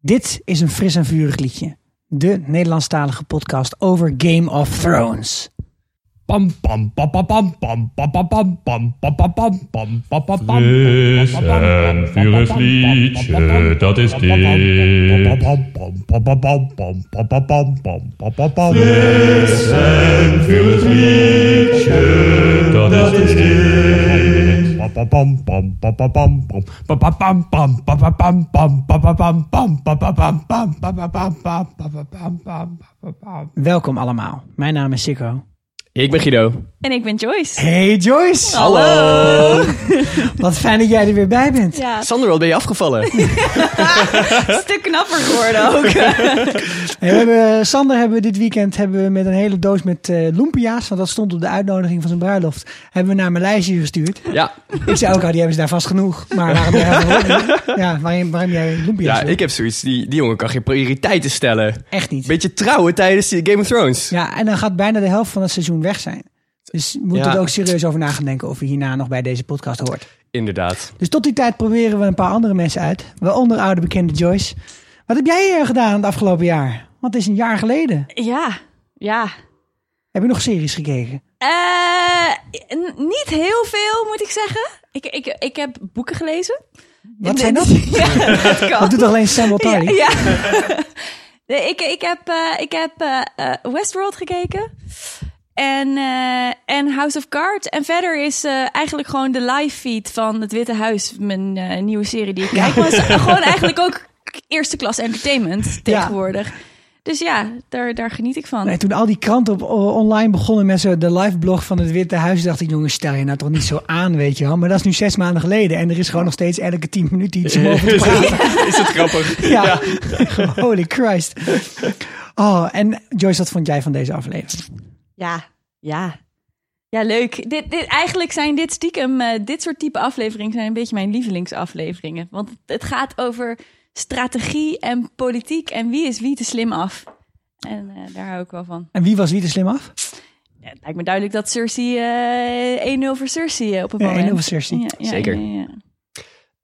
Dit is een fris en vurig liedje. De Nederlandstalige podcast over Game of Thrones. Pam pam pam pam pam pam pam pam pam pam pam pam pam pam pam pam pam Fris en vurig liedje, dat is dit. Fris en vurig liedje, dat is dit. Welkom allemaal. Mijn naam is Sikko. Ik ben Guido. En ik ben Joyce. Hey Joyce! Hallo. Wat fijn dat jij er weer bij bent. Ja, Sander, wat ben je afgevallen? een stuk knapper geworden ook. Hey, we hebben, Sander hebben we dit weekend hebben we met een hele doos met eh lumpia's, want dat stond op de uitnodiging van zijn bruiloft, hebben we naar Maleisië gestuurd. Ja, Ik zei ook al, die hebben ze daar vast genoeg. Maar waarom, jij- ja, waarom, waarom jij lumpia's ja wil? ik heb zoiets. Die, die jongen kan geen prioriteiten stellen. Echt niet. Beetje trouwen tijdens Game of Thrones. Ja, en dan gaat bijna de helft van het seizoen weg zijn. Dus we moeten Ja. er ook serieus over na gaan denken of je hierna nog bij deze podcast hoort. Inderdaad. Dus tot die tijd proberen we een paar andere mensen uit. Waaronder oude bekende Joyce. Wat heb jij eh, gedaan het afgelopen jaar? Want het is een jaar geleden. Ja, ja. Heb je nog series gekeken? Eh, niet heel veel, moet ik zeggen. Ik, ik, ik heb boeken gelezen. Wat zijn dat? Ja, dat kan. Dat doet toch alleen Sam Ja, Tarly? ja. Nee, ik, ik heb, eh, ik heb eh, Westworld gekeken. En, eh, en House of Cards. En verder is eh, eigenlijk gewoon de live feed van het Witte Huis. Mijn eh, nieuwe serie die ik kijk. Maar het is gewoon eigenlijk ook eerste klas entertainment tegenwoordig. Dus ja, daar, daar geniet ik van. Nee, toen al die kranten op, online begonnen met zo de live blog van het Witte Huis, dacht ik, jongens, stel je nou toch niet zo aan, weet je wel. Maar dat is nu zes maanden geleden en er is gewoon nog steeds elke tien minuten iets om over te praten. Is het grappig? Ja, holy Christ. Oh, en Joyce, wat vond jij van deze aflevering? Ja, ja. Ja, leuk. Dit, dit, eigenlijk zijn dit stiekem, eh, dit soort type afleveringen zijn een beetje mijn lievelingsafleveringen. Want het gaat over strategie en politiek en wie is wie te slim af. En eh, daar hou ik wel van. En wie was wie te slim af? Ja, het lijkt me duidelijk dat Cersei eh 1-0 voor Cersei op een Ja, moment. 1-0 voor Cersei. Ja, ja, Zeker.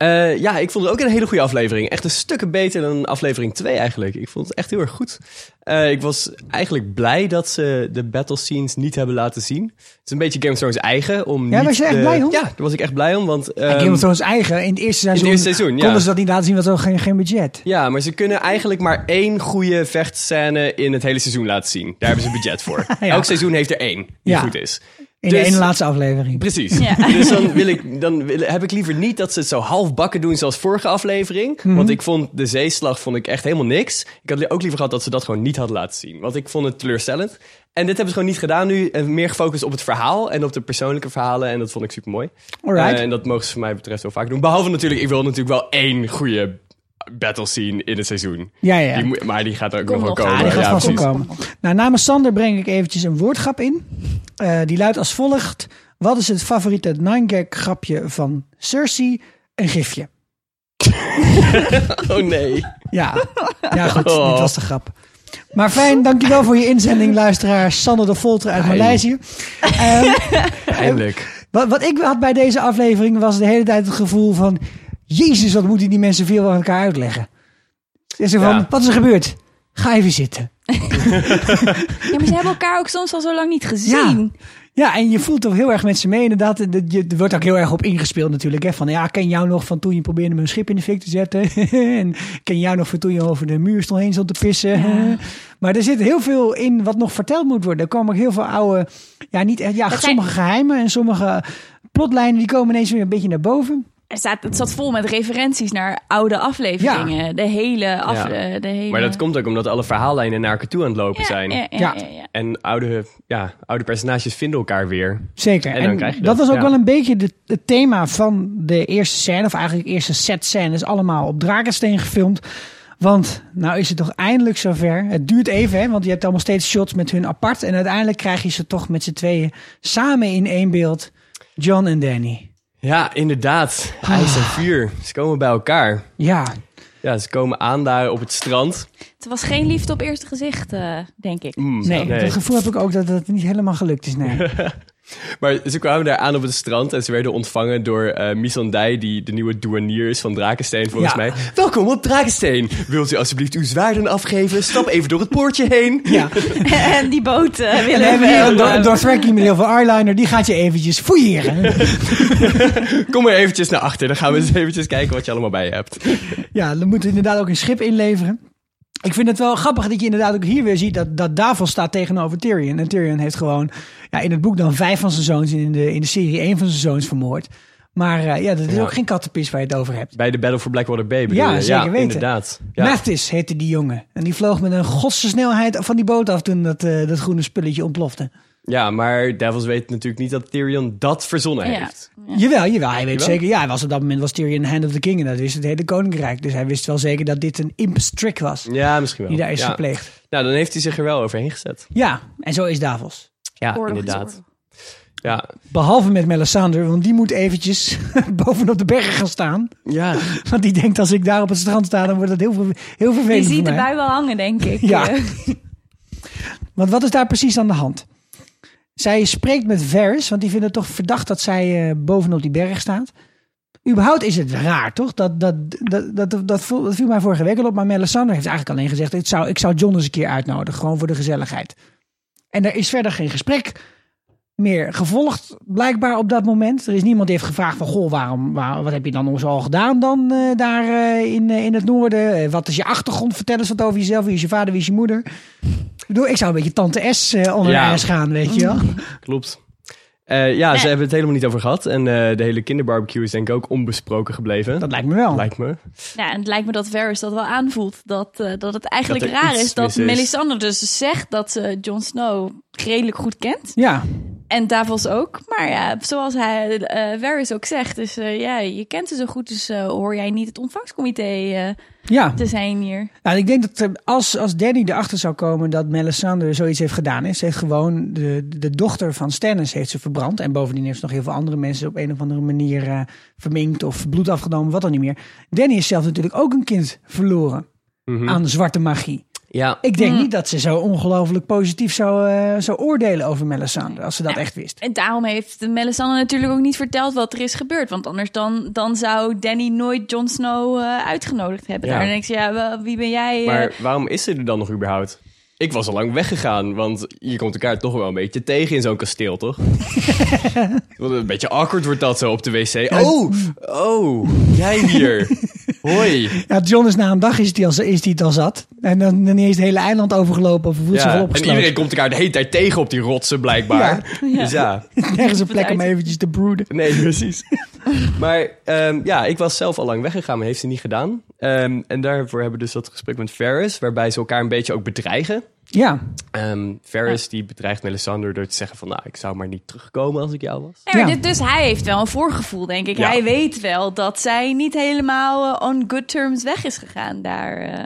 Ja. Eh, ja, ik vond het ook een hele goede aflevering. Echt een stukken beter dan aflevering 2 eigenlijk. Ik vond het echt heel erg goed. Eh, ik was eigenlijk blij dat ze de battle scenes niet hebben laten zien. Het is een beetje Game of Thrones eigen. Om Ja, niet was je echt de- blij om? Ja, daar was ik echt blij om. Want, En ehm, Game of Thrones eigen, in het eerste seizoen, eerste seizoen, ja. konden ze dat niet laten zien, want ze hadden geen, geen budget. Ja, maar ze kunnen eigenlijk maar één goede vechtscène in het hele seizoen laten zien. Daar hebben ze budget voor. Ja. Elk seizoen heeft er één die Ja. goed is. In Dus- de ene laatste aflevering. Precies. Ja. Dus dan, wil ik, dan wil, heb ik liever niet dat ze het zo half bakken doen zoals vorige aflevering. Mhm. Want ik vond de zeeslag vond ik echt helemaal niks. Ik had ook liever gehad dat ze dat gewoon niet hadden laten zien. Want ik vond het teleurstellend. En dit hebben ze gewoon niet gedaan nu. En meer gefocust op het verhaal en op de persoonlijke verhalen. En dat vond ik super mooi. Alright. en dat mogen ze voor mij betreft wel vaak doen. Behalve natuurlijk, ik wil natuurlijk wel één goede battle scene in het seizoen. Ja, ja. Die maar die gaat er ook nog wel komen. Ja, die gaat vast wel precies. komen. Nou, namens Sander breng ik eventjes een woordgrap in. Eh, die luidt als volgt. Wat is het favoriete nine-gag grapje van Cersei? Een gifje. Oh nee. Ja, ja goed, Oh. dit was de grap. Maar fijn, dankjewel voor je inzending, luisteraar. Sander de Volter uit. Maleisië. Ehm, Eindelijk. wat, wat ik had bij deze aflevering was de hele tijd het gevoel van... Jezus, wat moeten die mensen veel aan elkaar uitleggen. En zo van, Ja. wat is er gebeurd? Ga even zitten. Ja, maar ze hebben elkaar ook soms al zo lang niet gezien. Ja, en je voelt toch heel erg met ze mee. Inderdaad, er je- wordt ook heel erg op ingespeeld natuurlijk. Hè? Van ja, ken jou nog van toen je probeerde mijn schip in de fik te zetten? en ken jou nog van toen je over de muur stond heen stond te pissen? maar er zit heel veel in wat nog verteld moet worden. Er komen ook heel veel oude, ja, niet echt, ja, Dat zijn- sommige geheimen en sommige plotlijnen die komen ineens weer een beetje naar boven. Er staat, het zat vol met referenties naar oude afleveringen. De hele af, Ja. eh, de hele... Maar dat komt ook omdat alle verhaallijnen naar elkaar toe aan het lopen ja, zijn. Ja, ja, Ja. ja, ja. En oude, ja, oude personages vinden elkaar weer. Zeker. En dan krijg je dat dat, was ook ja. wel een beetje de, het thema van de eerste scène, of eigenlijk de eerste set scènes, allemaal op Drakensteen gefilmd. Want nou is het toch eindelijk zover. Het duurt even, hè, want je hebt allemaal steeds shots met hun apart. En uiteindelijk krijg je ze toch met z'n tweeën samen in één beeld. John en Danny. Ja, inderdaad. IJs en vuur. Ze komen bij elkaar. Ja, Ja, ze komen aan daar op het strand. Het was geen liefde op eerste gezicht, eh, denk ik. Mm, nee, dat gevoel heb ik ook dat het niet helemaal gelukt is. Nee. Maar ze kwamen daar aan op het strand en ze werden ontvangen door eh Missandei, die de nieuwe douanier is van Drakensteen volgens Ja. mij. Welkom op Drakensteen. Wilt u alsjeblieft uw zwaarden afgeven? Stap even door het poortje heen. Ja. en die boot eh, En willen dan hebben we hier een we- Dothraki met heel veel eyeliner. Die gaat je eventjes fouilleren. Kom maar eventjes naar achter, dan gaan we eens eventjes kijken wat je allemaal bij je hebt. Ja, dan moeten we inderdaad ook een schip inleveren. Ik vind het wel grappig dat je inderdaad ook hier weer ziet dat, dat Davos staat tegenover Tyrion. En Tyrion heeft gewoon ja, in het boek dan vijf van zijn zoons en in de, in de serie één van zijn zoons vermoord. Maar eh, ja, dat is Ja. ook geen kattenpis waar je het over hebt. Bij de Battle for Blackwater Bay bedoel Ja, je? zeker weten. inderdaad. Ja. Mathis heette die jongen. En die vloog met een godse snelheid van die boot af toen dat, eh, dat groene spulletje ontplofte. Ja, maar Devils weet natuurlijk niet dat Tyrion dat verzonnen Ja. heeft. Jawel, jawel. Hij weet Jawel? zeker. Ja, hij was op dat moment was Tyrion hand of the king en dat wist het hele koninkrijk. Dus hij wist wel zeker dat dit een imps trick was Ja, misschien wel. die daar is ja. gepleegd. Nou, dan heeft hij zich er wel overheen gezet. Ja, en zo is Davos. Ja, Oorlog inderdaad. Ja, Behalve met Melisandre, want die moet eventjes bovenop de bergen gaan staan. ja. Want die denkt als ik daar op het strand sta, dan wordt het heel, ver- heel Die vervelend voor ziet de bui wel hangen, denk ik. Ja. Want wat is daar precies aan de hand? Zij spreekt met Varys, want die vindt het toch verdacht dat zij eh, bovenop die berg staat. Überhaupt is het raar, toch? Dat, dat, dat, dat, dat, dat viel mij vorige week al op. Maar Melisandre heeft eigenlijk alleen gezegd... Ik zou, ik zou John eens een keer uitnodigen, gewoon voor de gezelligheid. En er is verder geen gesprek meer gevolgd, blijkbaar op dat moment. Er is niemand die heeft gevraagd van... Goh, waarom, waar, wat heb je dan zo al gedaan dan eh, daar eh, in, eh, in het noorden? Wat is je achtergrond? Vertel eens wat over jezelf. Wie is je vader? Wie is je moeder? Ik bedoel, ik zou een beetje tante S eh, onder Ja. de ijs gaan, weet je wel. Klopt. Eh, ja, ze hebben het helemaal niet over gehad. En eh, de hele kinderbarbecue is denk ik ook onbesproken gebleven. Dat lijkt me wel. lijkt me. Ja, en het lijkt me dat Varys dat wel aanvoelt. Dat, eh, dat het eigenlijk Dat raar is dat. Melisandre dus zegt dat ze Jon Snow redelijk goed kent. Ja, En Davos ook. Maar ja, zoals hij, eh Varys ook zegt, dus eh, ja, je kent ze zo goed, dus eh, hoor jij niet het ontvangstcomité eh, ja. te zijn hier. Nou, ik denk dat als, als Danny erachter zou komen dat Melisandre zoiets heeft gedaan. Is, heeft gewoon de, de dochter van Stannis heeft ze verbrand. En bovendien heeft ze nog heel veel andere mensen op een of andere manier eh, verminkt of bloed afgenomen, wat dan niet meer. Danny is zelf natuurlijk ook een kind verloren Mhm. aan zwarte magie. Ja, Ik denk Mm. niet dat ze zo ongelooflijk positief zou, eh, zou oordelen over Melisandre, als ze dat Ja. echt wist. En daarom heeft Melisandre natuurlijk ook niet verteld wat er is gebeurd. Want anders dan, dan zou Danny nooit Jon Snow eh, uitgenodigd hebben. Ja. Daar denk je, ja, wel, wie ben jij? eh? maar waarom is ze er dan nog überhaupt? Ik was al lang weggegaan, want je komt elkaar toch wel een beetje tegen in zo'n kasteel, toch? Een beetje awkward wordt dat zo op de wc. Oh, oh, jij hier. Hoi. Ja, John is na een dag is die al, is die het al zat. En dan, dan is het hele eiland overgelopen of voelt zich Ja, en iedereen komt elkaar de hele tijd tegen op die rotsen, blijkbaar. Dus ja, Nergens een plek om eventjes te broeden. nee, precies. maar ehm, ja, ik was zelf al lang weggegaan, maar heeft ze niet gedaan. Ehm, en daarvoor hebben we dus dat gesprek met Ferris, waarbij ze elkaar een beetje ook bedreigen. Ja, Ehm Ferris die bedreigt Melisandre door te zeggen van... nou, ik zou maar niet terugkomen als ik jou was. Ja, maar Ja. dit- dus hij heeft wel een voorgevoel, denk ik. Ja. Hij weet wel dat zij niet helemaal eh, on good terms weg is gegaan daar eh,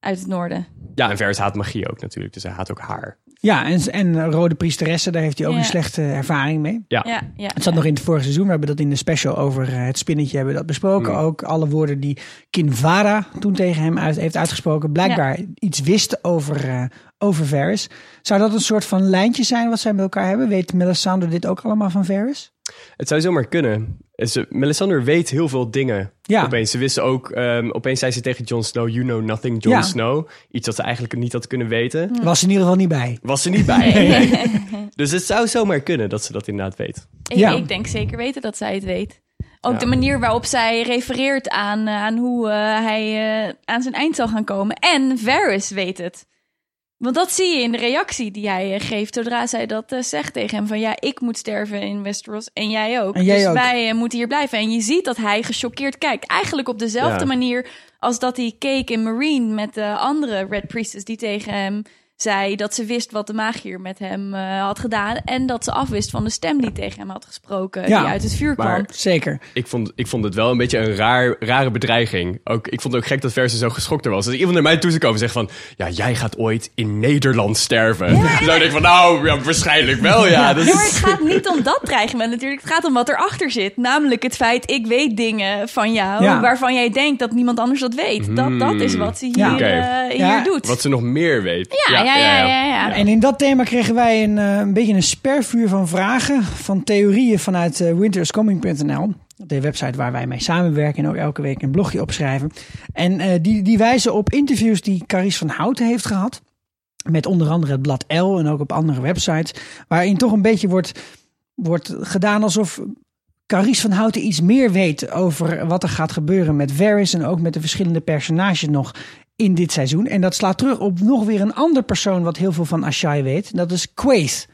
uit het noorden. Ja, en Ferris haat magie ook natuurlijk, dus hij haat ook haar. ja en, en Rode Priesteressen, daar heeft hij ook Ja. een slechte ervaring mee. Ja, Ja, ja, Het zat nog in het vorige seizoen, we hebben dat in de special over eh, het spinnetje hebben we dat besproken. Mm. Ook alle woorden die Kinvara toen tegen hem uit, heeft uitgesproken, blijkbaar iets wist over, eh over Varys. Zou dat een soort van lijntje zijn wat zij met elkaar hebben? Weet Melisandre dit ook allemaal van Varys? het zou zomaar kunnen. En Ze, Melisandre weet heel veel dingen. Ja. Opeens, ze wisten ook... ehm, opeens zei ze tegen Jon Snow, you know nothing, Jon Ja. Snow. Iets dat ze eigenlijk niet had kunnen weten. Was in ieder geval niet bij. Was ze niet bij. Nee. Dus het zou zomaar kunnen dat ze dat inderdaad weet. Ik, Ja. ik denk zeker weten dat zij het weet. Ook Ja. de manier waarop zij refereert aan, eh, aan hoe eh, hij eh, aan zijn eind zal gaan komen. En Varys weet het. Want dat zie je in de reactie die hij eh, geeft zodra zij dat eh, zegt tegen hem. Van ja, ik moet sterven in Westeros en jij ook. En jij dus ook. wij eh, moeten hier blijven. En je ziet dat hij gechoqueerd kijkt. Eigenlijk op dezelfde Ja. manier als dat hij keek in Marine met de andere Red Priestess die tegen hem zei dat ze wist wat de magier met hem eh, had gedaan. En dat ze afwist van de stem die tegen hem had gesproken, Ja, die uit het vuur maar- kwam. Zeker. Ik vond, ik vond het wel een beetje een raar, rare bedreiging. Ook, ik vond het ook gek dat Verse zo geschokt er was. Als iemand naar mij toe zou komen en zegt van... Ja, jij gaat ooit in Nederland sterven. Dan zou ik denken van... Nou, ja, waarschijnlijk wel, ja. Dat Ja, maar het gaat niet om dat dreigement natuurlijk. Het gaat om wat erachter zit. Namelijk het feit, ik weet dingen van jou... Ja. waarvan jij denkt dat niemand anders dat weet. Dat, dat is wat ze hier, Ja. Eh, hier Ja. doet. Wat ze nog meer weet. Ja, ja, ja, ja. En in dat thema kregen wij een, eh, een beetje een spervuur van vragen, van theorieën vanuit eh, winterscoming.nl. De website waar wij mee samenwerken en ook elke week een blogje opschrijven. En eh, die, die wijzen op interviews die Caries van Houten heeft gehad. Met onder andere het blad L en ook op andere websites. Waarin toch een beetje wordt, wordt gedaan alsof Caries van Houten iets meer weet over wat er gaat gebeuren met Varys. En ook met de verschillende personages nog in dit seizoen. En dat slaat terug op nog weer een ander persoon wat heel veel van Ashai weet. Dat is Quaith.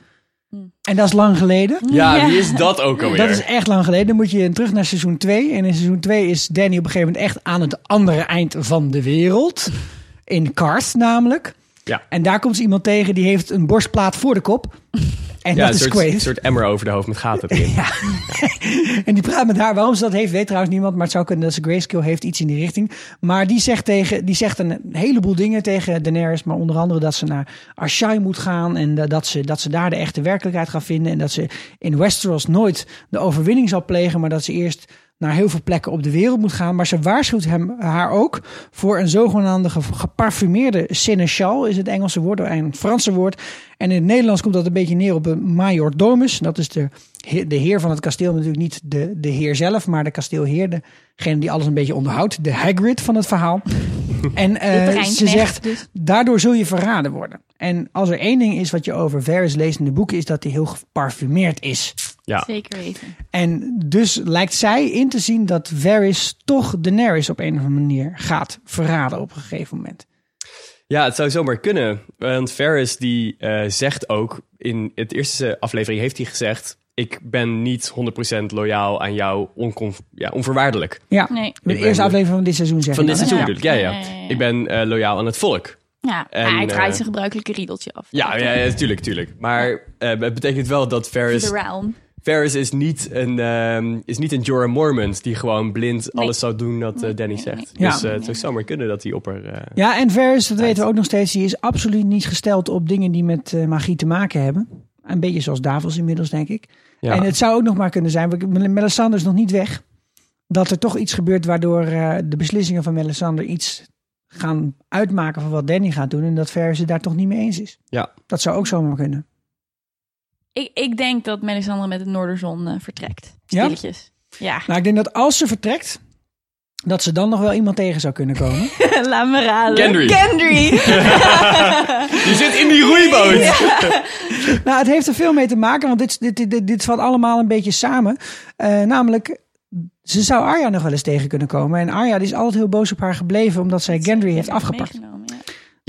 En dat is lang geleden. Ja, Ja. wie is dat ook alweer? Dat is echt lang geleden. Dan moet je terug naar seizoen 2. En in seizoen 2 is Danny op een gegeven moment echt aan het andere eind van de wereld. In Karth namelijk. Ja. En daar komt ze iemand tegen die heeft een borstplaat voor de kop. En ja, dat een is soort, emmer over de hoofd met gaten erin. En die praat met haar. Waarom ze dat heeft, weet trouwens niemand. Maar het zou kunnen dat ze grayscale heeft, iets in die richting. Maar die zegt, tegen, die zegt een heleboel dingen tegen Daenerys. Maar onder andere dat ze naar Ashai moet gaan. En da- dat ze, dat ze daar de echte werkelijkheid gaat vinden. En dat ze in Westeros nooit de overwinning zal plegen. Maar dat ze eerst naar heel veel plekken op de wereld moet gaan. Maar ze waarschuwt hem, haar ook voor een zogenaamde ge- geparfumeerde seneschal. Is het Engelse woord, een Franse woord. En in het Nederlands komt dat een beetje neer op een majordomus. Dat is de, de heer van het kasteel. Natuurlijk niet de, de heer zelf, maar de kasteelheer. Degene die alles een beetje onderhoudt. De Hagrid van het verhaal. En eh, ze zegt, dus. daardoor zul je verraden worden. En als er één ding is wat je over Varys leest in de boeken... is dat hij heel geparfumeerd is. Ja. Zeker weten. En dus lijkt zij in te zien dat Varys toch Daenerys op een of andere manier gaat verraden op een gegeven moment. Ja, het zou zomaar kunnen. Want Ferris die eh, zegt ook, in het eerste aflevering heeft hij gezegd... ik ben niet 100% loyaal aan jou, onconf- ja, onvoorwaardelijk. Ja, Nee. de ben- eerste aflevering van dit seizoen zeg Van dit seizoen bedoel ik, ja, ja. Ja, ja, ja. Ik ben eh, loyaal aan het volk. Ja, En, hij draait eh, zijn gebruikelijke riedeltje af. Ja, ja, ja tuurlijk, tuurlijk. Maar eh, het betekent wel dat Ferris... The realm. Ferris is niet een, ehm, is niet een Jorah Mormont die gewoon blind Nee. alles zou doen dat eh, Danny nee, zegt. nee. Ja. Dus eh, het zou zomaar kunnen dat hij op haar... eh, Ja, en Varys, dat weten we ook nog steeds, die is absoluut niet gesteld op dingen die met magie te maken hebben. Een beetje zoals Davos inmiddels, denk ik. ja. En het zou ook nog maar kunnen zijn, want Melisandre is nog niet weg, dat er toch iets gebeurt waardoor eh, de beslissingen van Melisandre iets gaan uitmaken van wat Danny gaat doen en dat Varys het daar toch niet mee eens is. ja. Dat zou ook zomaar kunnen. Ik, ik denk dat Melisandre met het Noorderzon eh, vertrekt. Ja? Stilletjes. Ja. Nou, ik denk dat als ze vertrekt, dat ze dan nog wel iemand tegen zou kunnen komen. Laat me raden. Gendry. Gendry. Je zit in die roeiboot! nou, het heeft er veel mee te maken, want dit, dit, dit, dit, valt allemaal een beetje samen. Eh, namelijk, ze zou Arya nog wel eens tegen kunnen komen. En Arya die is altijd heel boos op haar gebleven, omdat zij Gendry heeft afgepakt. Meegenomen,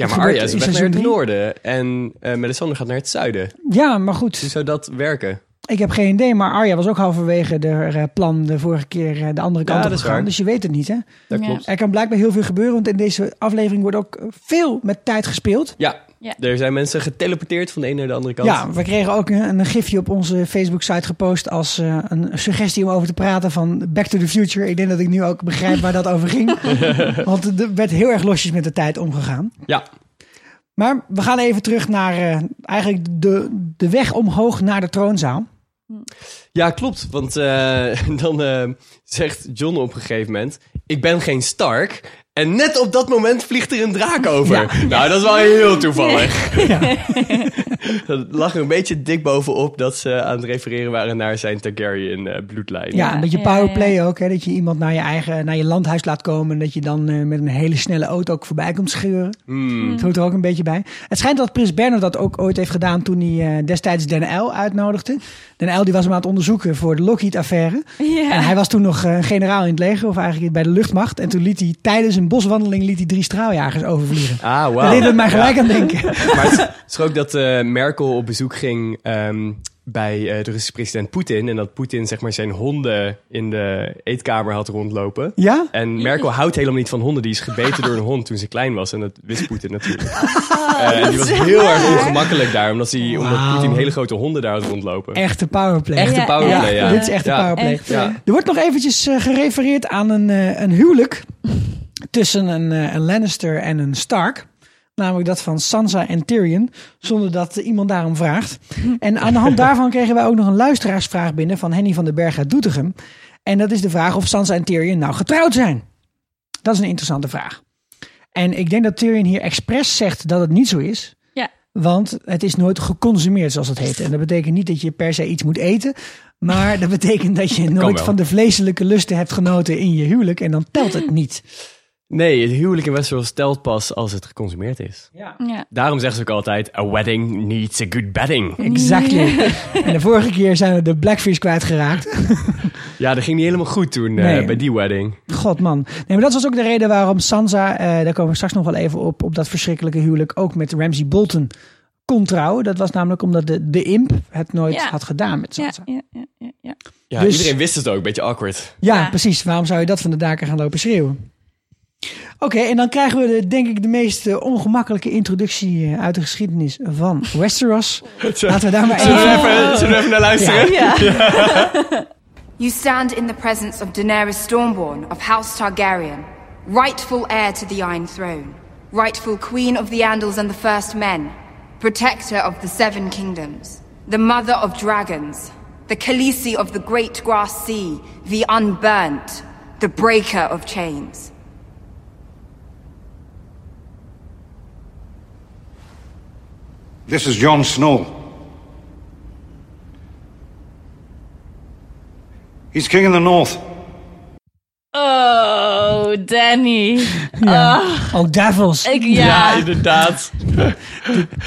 ja. Maar Arya is weg naar het noorden en eh Melisandre gaat naar het zuiden. Ja, maar Hoe goed, zou dat werken? ik heb geen idee. Maar Arya was ook halverwege de eh, plan de vorige keer eh, de andere kant Ja, op gegaan. Dus je weet het niet, hè? Dat Ja. klopt. Er kan blijkbaar heel veel gebeuren, want in deze aflevering wordt ook veel met tijd gespeeld. Ja. Ja. er zijn mensen geteleporteerd van de ene naar de andere kant. Ja, we kregen ook een, een gifje op onze Facebook-site gepost als eh, een suggestie om over te praten van Back to the Future. Ik denk dat ik nu ook begrijp waar dat over ging. Want er werd heel erg losjes met de tijd omgegaan. Ja. Maar we gaan even terug naar eh, eigenlijk de, de weg omhoog naar de troonzaal. Ja, klopt. Want eh, dan eh, zegt John op een gegeven moment: Ik ben geen Stark. En net op dat moment vliegt er een draak over. Ja. Nou, dat is wel heel toevallig. dat lag er een beetje dik bovenop dat ze aan het refereren waren naar zijn Targaryen eh, bloedlijn. Ja, een beetje powerplay ook. Hè, dat je iemand naar je eigen naar je landhuis laat komen. En dat je dan eh, met een hele snelle auto ook voorbij komt scheuren. Hmm. Dat hoort er ook een beetje bij. Het schijnt dat Prins Bernard dat ook ooit heeft gedaan toen hij eh, destijds Den L uitnodigde. Den L die was hem aan het onderzoeken voor de Lockheed-affaire. Ja. En hij was toen nog eh, generaal in het leger, of eigenlijk bij de luchtmacht. En toen liet hij tijdens een boswandeling liet hij drie straaljagers overvliegen. Ah, wauw. Dat deed het mij gelijk Ja. aan denken. Maar het is- ook dat eh, Merkel op bezoek ging ehm, bij eh, de Russische president Poetin. En dat Poetin zeg maar zijn honden in de eetkamer had rondlopen. Ja? En Merkel houdt helemaal niet van honden. Die is gebeten door een hond toen ze klein was. En dat wist Poetin natuurlijk. Eh, en die was heel erg ongemakkelijk daar. Omdat, hij, omdat Wauw. Poetin hele grote honden daar had rondlopen. Echte powerplay. Echte powerplay, ja, ja. dit is echt een Ja. powerplay. Echt, Ja. Er wordt nog eventjes eh, gerefereerd aan een, eh, een huwelijk tussen een, eh, een Lannister en een Stark. Namelijk dat van Sansa en Tyrion, zonder dat iemand daarom vraagt. En aan de hand daarvan kregen wij ook nog een luisteraarsvraag binnen van Henny van den Berg uit Doetinchem. En dat is de vraag of Sansa en Tyrion nou getrouwd zijn. Dat is een interessante vraag. En ik denk dat Tyrion hier expres zegt dat het niet zo is. Ja. Want het is nooit geconsumeerd, zoals het heet. En dat betekent niet dat je per se iets moet eten. Maar dat betekent dat je nooit van de vleeselijke lusten hebt genoten in je huwelijk. En dan telt het niet. Nee, het huwelijk in Westeros telt pas als het geconsumeerd is. Ja. Ja. Daarom zeggen ze ook altijd, a wedding needs a good bedding. Exactly. En de vorige keer zijn we de Blackfish kwijtgeraakt. Ja, dat ging niet helemaal goed toen eh, bij die wedding. God man. Nee, maar dat was ook de reden waarom Sansa, eh, daar komen we straks nog wel even op, op dat verschrikkelijke huwelijk, ook met Ramsay Bolton kon trouwen. Dat was namelijk omdat de, de imp het nooit Ja. had gedaan met Sansa. Ja, ja, ja, ja, ja. Ja, Dus- iedereen wist het ook, een beetje awkward. Ja. precies. Waarom zou je dat van de daken gaan lopen schreeuwen? Oké, en dan krijgen we de, denk ik de meest eh, ongemakkelijke introductie eh, uit de geschiedenis van Westeros. Laten we daar maar Zullen we even... zullen we even naar luisteren? Ja. You stand in the presence of Daenerys Stormborn of House Targaryen, rightful heir to the Iron Throne, rightful queen of the Andals and the First Men, protector of the Seven Kingdoms, the mother of dragons, the Khaleesi of the Great Grass Sea, the Unburnt, the breaker of chains. This is Jon Snow. He's king in the north. Oh, Danny. Ja. Oh, devils. Ik, Ja, ja. inderdaad.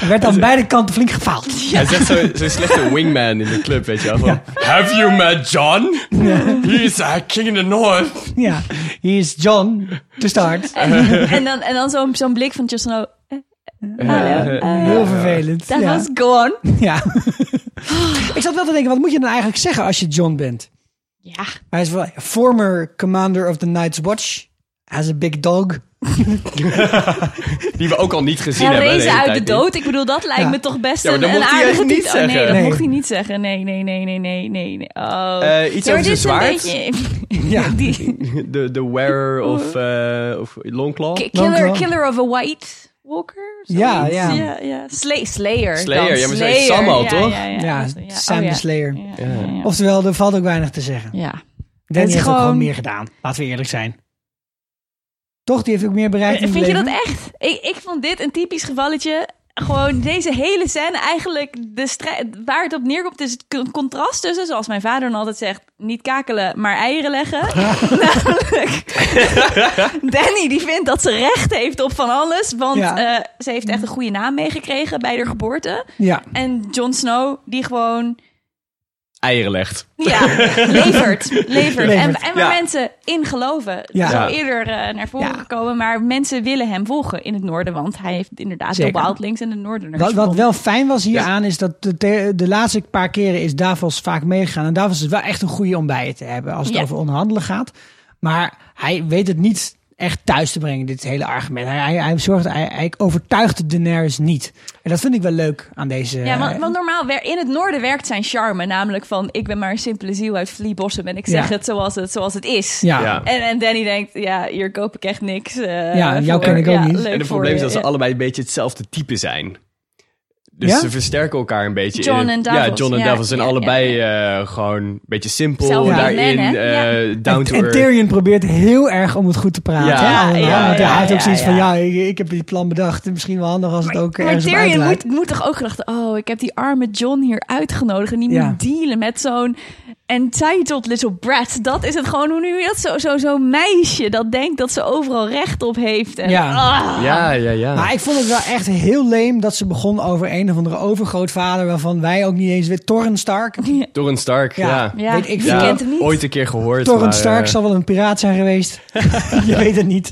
Er werd aan beide kanten flink gefaald. Hij zegt zo- zo'n slechte wingman in de club, weet je wel. Van, Have you met John? He is a king in the north. Ja, hier is John, to start. En dan, en dan zo'n zo'n blik van Just Snow. eh, Hallo. eh, Heel vervelend. Dat ja. was gone. Ja. ik zat wel te denken, wat moet je dan eigenlijk zeggen als je John bent? Ja. Hij is wel former commander of the Night's Watch. Has a big dog. Die we ook al niet gezien hebben. hele uit de dood. Ik bedoel, dat lijkt Ja. me toch best Ja, maar een, dat een mocht hij aardige eigenlijk niet. Oh, nee, dat Nee. mocht hij niet zeggen. Nee, nee, nee, nee, nee, nee. Oh. Eh, iets over zijn een zwaard. beetje- Ja. Die, De, de wearer of, eh of Longclaw. killer, killer of a White Walker? Ja, ja. ja, ja. Slay, Slayer. Slayer, dan. ja, maar Slayer. Sam al, ja, toch? Ja, ja, Ja, ja. Sam Oh, de. Slayer. Ja, ja, ja. Oftewel, er valt ook weinig te zeggen. Ja. Danny Het heeft is ook gewoon gewoon- meer gedaan. Laten we eerlijk zijn. Toch? Die heeft ook meer bereikt in Vind je dat echt? Ik, ik vond dit een typisch gevalletje. Gewoon deze hele scène eigenlijk de strijd, waar het op neerkomt is het con- contrast tussen, zoals mijn vader dan altijd zegt, niet kakelen, maar eieren leggen. Namelijk, Danny die vindt dat ze recht heeft op van alles, want Ja. eh, ze heeft echt een goede naam meegekregen bij haar geboorte. Ja. En Jon Snow die gewoon Eieren legt. ja, levert. levert. En, Levert. en waar Ja. mensen in geloven. Ja. Zo eerder eh, naar voren Ja. gekomen. Maar mensen willen hem volgen in het noorden. Want hij heeft inderdaad Zeker. de Wildlings en de Noorderners. Wat, wat wel fijn was hieraan is dat de, de, de laatste paar keren is Davos vaak meegegaan. En Davos is wel echt een goede om bij je te hebben als het Ja. over onderhandelen gaat. Maar hij weet het niet echt thuis te brengen, dit hele argument. Hij, hij, hij zorgt, hij, hij overtuigt Daenerys niet. En dat vind ik wel leuk aan deze... Ja, want, want normaal wer- in het noorden werkt zijn charme. Namelijk van, ik ben maar een simpele ziel uit Vliebossem. En ik zeg Ja. het zoals het, zoals het is. ja. Ja. En, en Danny denkt, ja, hier koop ik echt niks. eh, Ja, jou voor. ken ik ook Ja, niet. En het probleem is dat ze Ja. allebei een beetje hetzelfde type zijn. Dus Ja? ze versterken elkaar een beetje. John in- en Ja, Davos. John en Ja, Davos zijn ja, allebei eh, gewoon een beetje simpel daarin. man, eh, Ja. down En, to en earth. Tyrion probeert heel erg om het goed te praten. Ja. Ja, Want ja, hij had ook ja, zoiets van, ja. ja, ik, ik heb die plan bedacht. Misschien wel handig als het ook Maar Tyrion moet, moet toch ook gedacht, oh, ik heb die arme John hier uitgenodigd en die Ja. moet dealen met zo'n entitled little brat. Dat is het gewoon, hoe nu dat zo, zo, zo'n meisje dat denkt dat ze overal recht op heeft. En, Ja. ah. Ja, ja, ja. Maar ik vond het wel echt heel leem dat ze begon over een of andere overgrootvader... waarvan wij ook niet eens weten. Torren Stark. Torrent Stark, Ja. ja. Ja, Weet ik veel. kent hem niet? Ooit een keer gehoord. Torren maar, Stark eh, zal wel een piraat zijn geweest. Je weet het niet.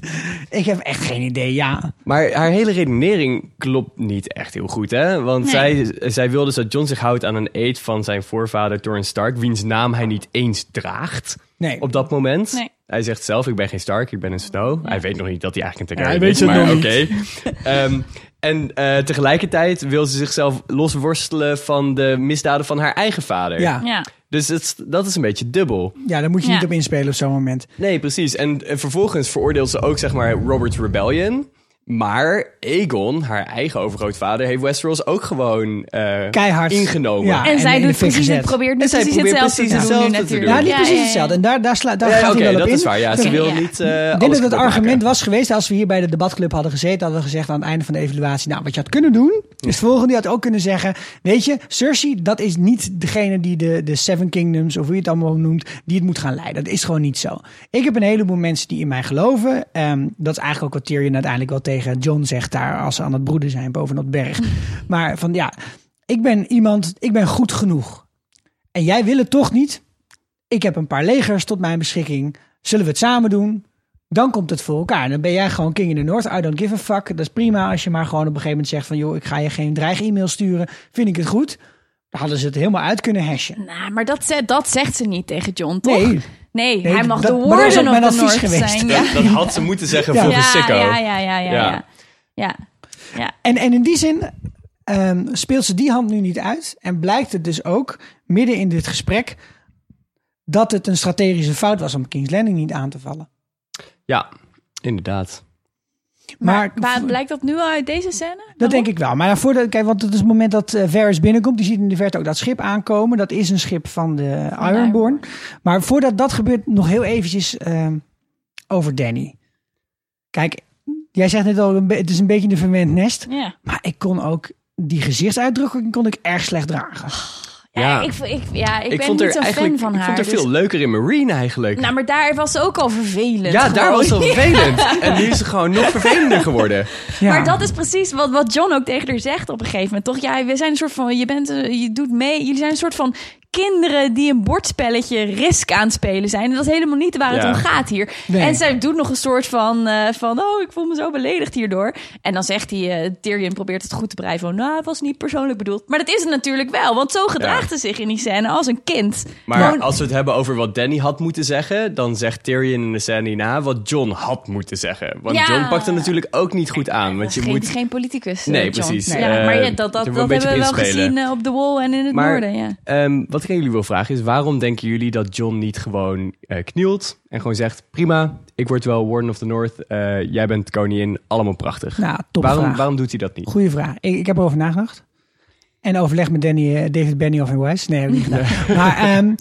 Ik heb echt geen idee, ja. Maar haar hele redenering klopt niet echt heel goed, hè? Want Nee. zij, zij wil dus dat John zich houdt aan een eed van zijn voorvader Torrent Stark, wiens naam hij niet eens draagt Nee. op dat moment. Nee. Hij zegt zelf, ik ben geen Stark, ik ben een Snow. Hij weet nog niet dat hij eigenlijk een Ja, hij Targaryen weet is, het maar oké. Ehm, en eh, tegelijkertijd wil ze zichzelf losworstelen van de misdaden van haar eigen vader. Ja. Ja. Dus het, dat is een beetje dubbel. ja, daar moet je Ja. niet op inspelen op zo'n moment. Nee, precies. En, en vervolgens veroordeelt ze ook, zeg maar, Robert's Rebellion. Maar Aegon, haar eigen overgrootvader, heeft Westeros ook gewoon eh, Keihard. ingenomen. Ja. En, en zij doet precies, gezet. probeert nu precies probeert hetzelfde doen hetzelfde te natuurlijk. doen. Ja, niet precies hetzelfde. En daar, daar, sla, daar Ja, gaat hij wel dat op in. is waar. Ja, ze wil ja. niet. eh Ik denk dat het argument maken. was geweest als we hier bij de debatclub hadden gezeten, hadden we gezegd aan het einde van de evaluatie, nou wat je had kunnen doen, Dus de volgende die had ook kunnen zeggen, weet je, Cersei, dat is niet degene die de, de Seven Kingdoms, of hoe je het allemaal noemt, die het moet gaan leiden. Dat is gewoon niet zo. Ik heb een heleboel mensen die in mij geloven. Ehm, dat is eigenlijk ook wat Tyrion uiteindelijk wel tegen John zegt daar, als ze aan het broeden zijn bovenop berg. Maar van ja, ik ben iemand, ik ben goed genoeg. En jij wil het toch niet? Ik heb een paar legers tot mijn beschikking. Zullen we het samen doen? Dan komt het voor elkaar. Dan ben jij gewoon king in the north. I don't give a fuck. Dat is prima als je maar gewoon op een gegeven moment zegt van... joh, ik ga je geen dreig-e-mail sturen. Vind ik het goed? Dan hadden ze het helemaal uit kunnen hashen. Nou, maar dat, ze- dat zegt ze niet tegen John, toch? Nee. Nee, Nee, hij mag dat- de mijn the advies North zijn. Dat, Ja. dat had ze moeten zeggen Ja. voor de Ja, sicko. ja, ja, ja, ja, Ja. ja. ja. ja. En, en in die zin ehm, speelt ze die hand nu niet uit. En blijkt het dus ook, midden in dit gesprek... dat het een strategische fout was om King's Landing niet aan te vallen. Ja, inderdaad. Maar, Maar blijkt dat nu al uit deze scène? Dat denk ik wel. Maar voordat, kijk, want het is het moment dat eh, Varys binnenkomt, die ziet in de verte ook dat schip aankomen. Dat is een schip van de Ironborn. Maar voordat dat gebeurt, nog heel eventjes ehm, over Danny. Kijk, jij zegt net al, het is een beetje een verwend nest. Ja. Maar ik kon ook die gezichtsuitdrukking kon ik erg slecht dragen. Ja, Ja. Ik, ik, ja, ik, Ik, ben vond niet zo'n fan van ik haar. vond er dus- veel leuker in Marine eigenlijk. Nou, maar daar was ze ook al vervelend. ja, daar was het vervelend. En nu is ze gewoon nog vervelender geworden. Ja. Maar dat is precies wat, wat John ook tegen haar zegt op een gegeven moment. Toch? Ja, we zijn een soort van. Je, bent, eh, je doet mee. Jullie zijn een soort van kinderen die een bordspelletje risk aan het spelen zijn. En dat is helemaal niet waar Ja. het om gaat hier. Nee. En zij doet nog een soort van, eh, van. Oh, ik voel me zo beledigd hierdoor. En dan zegt hij. eh, Tyrion probeert het goed te breien. Van. Nou, het was niet persoonlijk bedoeld. Maar dat is het natuurlijk wel. Want zo gedraagt ze zich in die scène als een kind. Maar Gewoon- als we het hebben over wat Danny had moeten zeggen, dan zegt Tyrion in de scène hierna wat John had moeten zeggen. Want Ja. John pakt het natuurlijk ook niet goed aan. Want je geen, moet. geen politicus. eh, Nee, John. precies. Ja, Eh, maar ja, dat, dat, er dat hebben we wel gezien eh, op de wall en in het Maar noorden. Ja. ehm, wat ik aan jullie wil vragen is: waarom denken jullie dat John niet gewoon eh, knielt en gewoon zegt: prima, ik word wel Warden of the North, eh, jij bent koningin, allemaal prachtig. Nou, top waarom, vraag. waarom doet hij dat niet? Goeie vraag. Ik, ik heb erover nagedacht. En overleg met Danny, eh, David Benioff en Wes. Nee, heb ik niet gedaan. Maar ehm,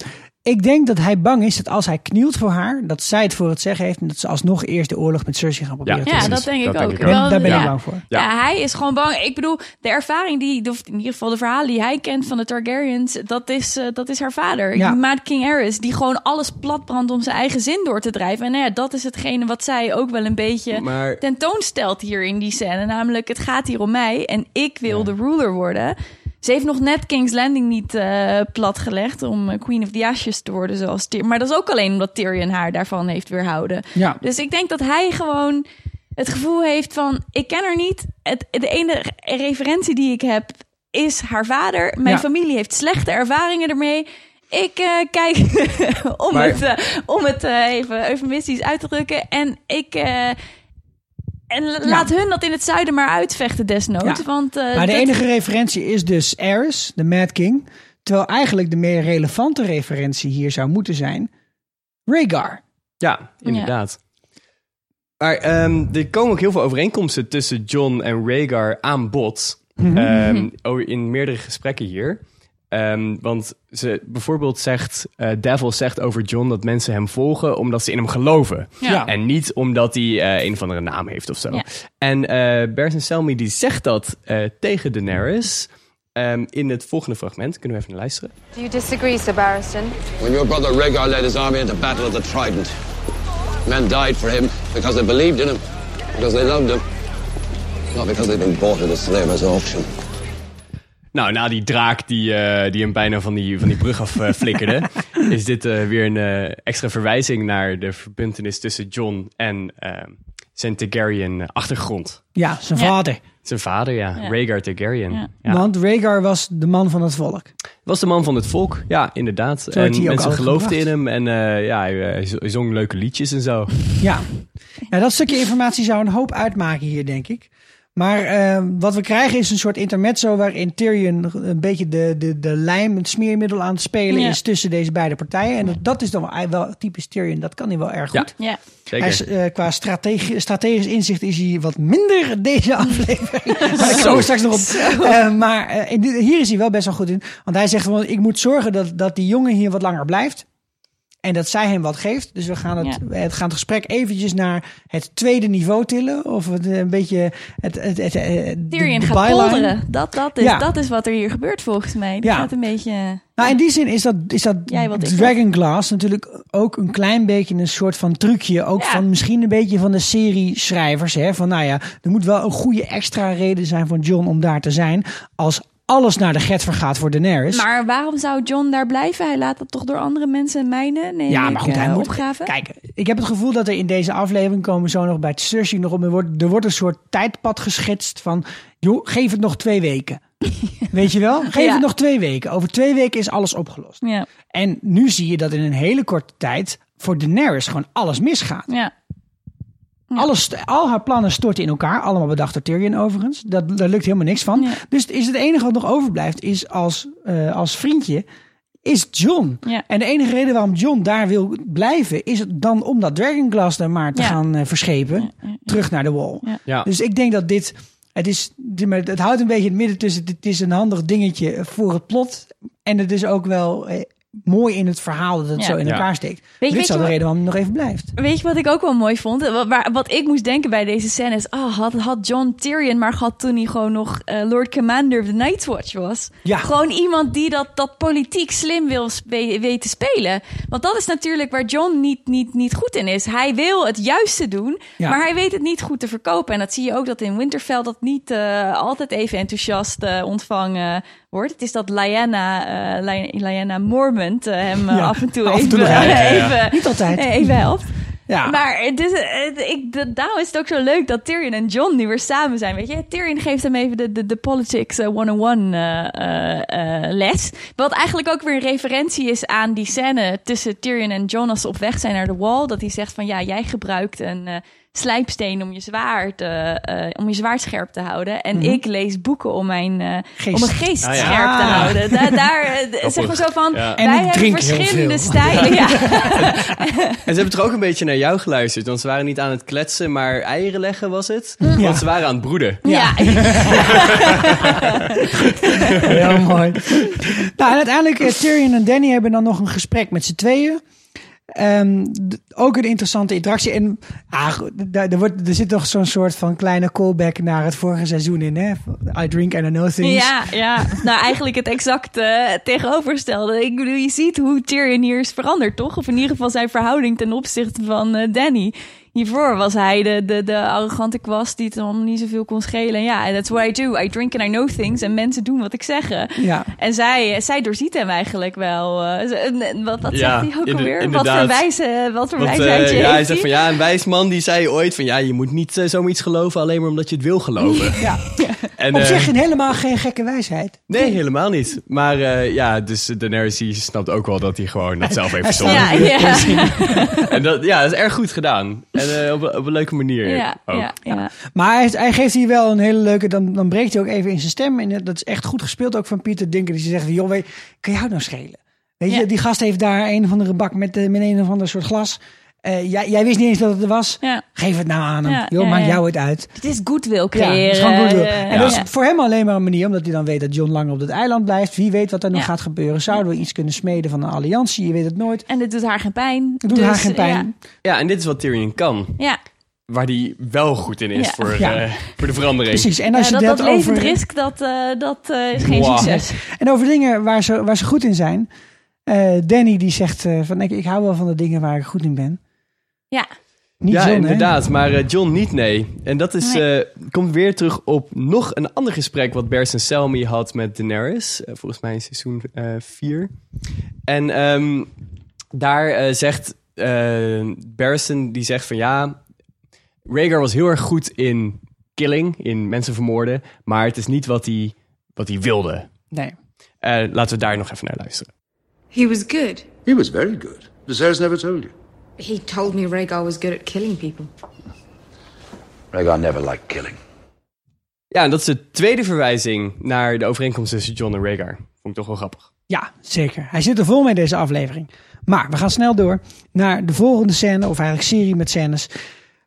ik denk dat hij bang is dat als hij knielt voor haar, dat zij het voor het zeggen heeft en dat ze alsnog eerst de oorlog met Cersei gaan proberen Ja, te Ja, dat denk ik Dat denk ook. ik ook. Daar ben ja. ik bang voor. Ja. Ja. hij is gewoon bang. Ik bedoel, de ervaring die, of in ieder geval de verhalen die hij kent van de Targaryens, dat is, eh, dat is haar vader. Ja. Maat King Aerys, die gewoon alles platbrandt om zijn eigen zin door te drijven. En nou ja, dat is hetgene wat zij ook wel een beetje Maar tentoonstelt hier in die scène. Namelijk, het gaat hier om mij en ik wil de ruler worden. Ze heeft nog net King's Landing niet eh, platgelegd om eh, Queen of the Ashes te worden zoals Tyrion. Maar dat is ook alleen omdat Tyrion haar daarvan heeft weerhouden. Ja. Dus ik denk dat hij gewoon het gevoel heeft van... ik ken haar niet. Het, de enige referentie die ik heb is haar vader. Mijn Ja. familie heeft slechte ervaringen ermee. Ik eh, kijk om Maar- het, om het even eufemistisch uit te drukken. En ik... en la- laat hun dat in het zuiden maar uitvechten desnoods. Ja. Want, eh, Maar de dat- enige referentie is dus Aerys, de Mad King. Terwijl eigenlijk de meer relevante referentie hier zou moeten zijn Rhaegar. Ja, inderdaad. Maar ehm, er komen ook heel veel overeenkomsten tussen John en Rhaegar aan bod. Ehm, oh, in meerdere gesprekken hier. Ehm, want ze bijvoorbeeld zegt, eh Devil zegt over John dat mensen hem volgen omdat ze in hem geloven. Ja. En niet omdat hij eh, een of andere naam heeft of zo. Ja. En eh Bersen Selmy die zegt dat eh, tegen Daenerys. Ehm, in het volgende fragment. Kunnen we even naar luisteren? Do you disagree, Sir Barristan? When your brother Rhaegar led his army into battle at the Trident, men died for him because they believed in him, because they loved him, not because they'd been bought at a slaver's auction. Nou, na die draak die, eh, die hem bijna van die, van die brug af eh, flikkerde, is dit eh, weer een extra verwijzing naar de verbintenis tussen John en eh, zijn Targaryen achtergrond. Ja, zijn Ja. vader. Zijn vader, ja, Ja. Rhaegar Targaryen. Ja. Ja. Want Rhaegar was de man van het volk. Was de man van het volk, ja, inderdaad. en mensen geloofden in hem en eh, ja, hij zong leuke liedjes en zo. Ja. ja, dat stukje informatie zou een hoop uitmaken hier, denk ik. Maar eh, wat we krijgen is een soort intermezzo waarin Tyrion een beetje de, de, de lijm, het smeermiddel aan het spelen Ja. is tussen deze beide partijen. En dat, dat is dan wel, wel typisch Tyrion, dat kan hij wel erg goed. Ja. Zeker. Hij is, eh, qua strategi- strategisch inzicht is hij wat minder deze aflevering. maar ik kom er straks nog op. Eh, maar eh, in hier is hij wel best wel goed in. Want hij zegt gewoon, ik moet zorgen dat, dat die jongen hier wat langer blijft. En dat zij hem wat geeft. Dus we gaan het, het, gaan het gesprek eventjes naar het tweede niveau tillen. Of het, eh, een beetje het, het, het, het Tyrion de gaat polderen. Dat, dat, is, Ja. dat is wat er hier gebeurt volgens mij. Die Ja. gaat een beetje... Nou, in die zin is dat, is dat Dragon Glass natuurlijk ook een klein beetje een soort van trucje. Ook Ja. van misschien een beetje van de serie schrijvers. Hè? Van nou ja, er moet wel een goede extra reden zijn van John om daar te zijn. Als alles naar de get vergaat voor Daenerys. Maar waarom zou John daar blijven? Hij laat dat toch door andere mensen mijnen? Nee, ja, maar goed, hij moet... opgraven. Kijk, ik heb het gevoel dat er in deze aflevering komen zo nog bij Cersei nog op. Er wordt, er wordt een soort tijdpad geschetst van... joh, geef het nog twee weken. Weet je wel? Geef Ja. het nog twee weken. Over twee weken is alles opgelost. Ja, En nu zie je dat in een hele korte tijd voor Daenerys gewoon alles misgaat. ja. Alles, al haar plannen storten in elkaar. Allemaal bedacht door Tyrion overigens. Dat, daar lukt helemaal niks van. Ja. Dus is het enige wat nog overblijft is als, eh, als vriendje is John. Ja. En de enige reden waarom John daar wil blijven is het dan om dat Dragonglass er maar te Ja. gaan eh, verschepen. Terug naar de wall. Ja. Dus ik denk dat dit... Het, is, het houdt een beetje het midden tussen... Het is een handig dingetje voor het plot. En het is ook wel eh, mooi in het verhaal dat het Ja. zo in Ja. elkaar steekt. weet dit je zou de wat- reden waarom hij nog even blijft. Weet je wat ik ook wel mooi vond? Wat, waar- wat ik moest denken bij deze scène is... ah, had, had John Tyrion maar gehad toen hij gewoon nog eh, Lord Commander of the Night's Watch was. Ja. Gewoon iemand die dat, dat politiek slim wil spe- weten spelen. Want dat is natuurlijk waar John niet, niet, niet goed in is. Hij wil het juiste doen, Ja. maar hij weet het niet goed te verkopen. En dat zie je ook dat in Winterfell dat niet eh, altijd even enthousiast eh, ontvangen wordt. Het is dat Lyanna, eh Ly- Lyanna Mormont eh, hem eh, Ja, af en toe af en even, toe nog helpt. Ja, ja, ja. even, Niet altijd. even helpt. Ja. Maar het is, het- ik, daarom is het ook zo leuk dat Tyrion en John nu weer samen zijn. Weet je, Tyrion geeft hem even de, de, de politics eh, 101 eh, eh, eh, les. Wat eigenlijk ook weer een referentie is aan die scène tussen Tyrion en John als ze op weg zijn naar de wall. Dat hij zegt van ja, jij gebruikt een eh, slijpsteen om je zwaard, eh, eh, om je zwaard scherp te houden. En ik lees boeken om mijn, eh, Geest. om mijn geest Ah, ja. scherp te Ah. houden. Daar, daar zeg maar zo van, Ja. Wij hebben verschillende stijlen. Ja. En ze hebben toch ook een beetje naar jou geluisterd. Want ze waren niet aan het kletsen, maar eieren leggen was het. Ja. Want ze waren aan het broeden. Ja. Heel mooi. nou, en uiteindelijk, Tyrion en Danny hebben dan nog een gesprek met z'n tweeën. Ehm, ook een interessante interactie. En ah, er, wordt, er zit toch zo'n soort van kleine callback naar het vorige seizoen in. Hè? I drink and I know things. Ja, ja, nou eigenlijk het exacte tegenovergestelde. Ik bedoel, je ziet hoe Tyrion hier is veranderd, toch? Of in ieder geval zijn verhouding ten opzichte van eh, Danny. Hiervoor was hij de, de, de arrogante kwast die het om niet zoveel kon schelen. En ja, that's what I do. I drink and I know things. En mensen doen wat ik zeg. Ja. En zij, zij doorziet hem eigenlijk wel. eh, wat wat Ja, zegt hij ook inder- alweer? Wat voor wijze, wat voor Want, eh, ja, hij zegt van ja, een wijs man die zei ooit van ja, je moet niet eh, zomaar iets geloven alleen maar omdat je het wil geloven. Ja. En, Op eh, zich helemaal geen gekke wijsheid. Nee, helemaal niet. Maar eh, ja, dus Daenerys die snapt ook wel dat hij gewoon dat zelf heeft verzonnen. Ja, ja. En dat, ja, dat is erg goed gedaan. En eh, op, een- op een leuke manier Ja, ook. ja, ja. Maar hij, hij geeft hier wel een hele leuke... Dan, dan breekt hij ook even in zijn stem. En dat is echt goed gespeeld ook van Pieter Dinker. Die zegt, joh, weet, kan jou nou schelen? Weet je, die gast heeft daar een of andere bak met, eh, met een of ander soort glas. Eh, jij, jij wist niet eens dat het er was. Ja. Geef het nou aan hem. Ja, joh, ja, maakt ja. jou het uit. Het is goodwill Ja, creëren. het is gewoon goed. wil. eh, En dat ja. is voor hem alleen maar een manier, omdat hij dan weet dat John lang op het eiland blijft. Wie weet wat er nog Ja. gaat gebeuren. Zouden we iets kunnen smeden van een alliantie? Je weet het nooit. En het doet haar geen pijn. Het doet Dus, haar geen pijn. Ja, en dit is wat Tyrion kan. Ja, ja. Waar hij wel goed in is Ja. voor, Ja. eh, voor de verandering. Precies. En Ja, als je dat, het dat levend over, risk, dat, eh, dat eh, is geen Wow. succes. En over dingen waar ze, waar ze goed in zijn. Eh, Danny die zegt eh, van ik, ik hou wel van de dingen waar ik goed in ben. Ja, Niet ja, John, hè? inderdaad. Maar eh, John niet, nee. En dat is, Nee. eh, komt weer terug op nog een ander gesprek... wat Bersen Selmy had met Daenerys. eh, volgens mij in seizoen 4. en ehm, daar eh, zegt eh Barristan... die zegt van ja... Rhaegar was heel erg goed in killing, in mensen vermoorden... maar het is niet wat hij, wat hij wilde. Nee. Eh, laten we daar nog even naar luisteren. He was good. He was very good. Viserys never told you. He told me Rhaegar was good at killing people. Rhaegar never liked killing. Ja, en dat is de tweede verwijzing naar de overeenkomst tussen John en Rhaegar. Vond ik toch wel grappig. Ja, zeker. Hij zit er vol mee deze aflevering. Maar we gaan snel door naar de volgende scène, of eigenlijk serie met scènes.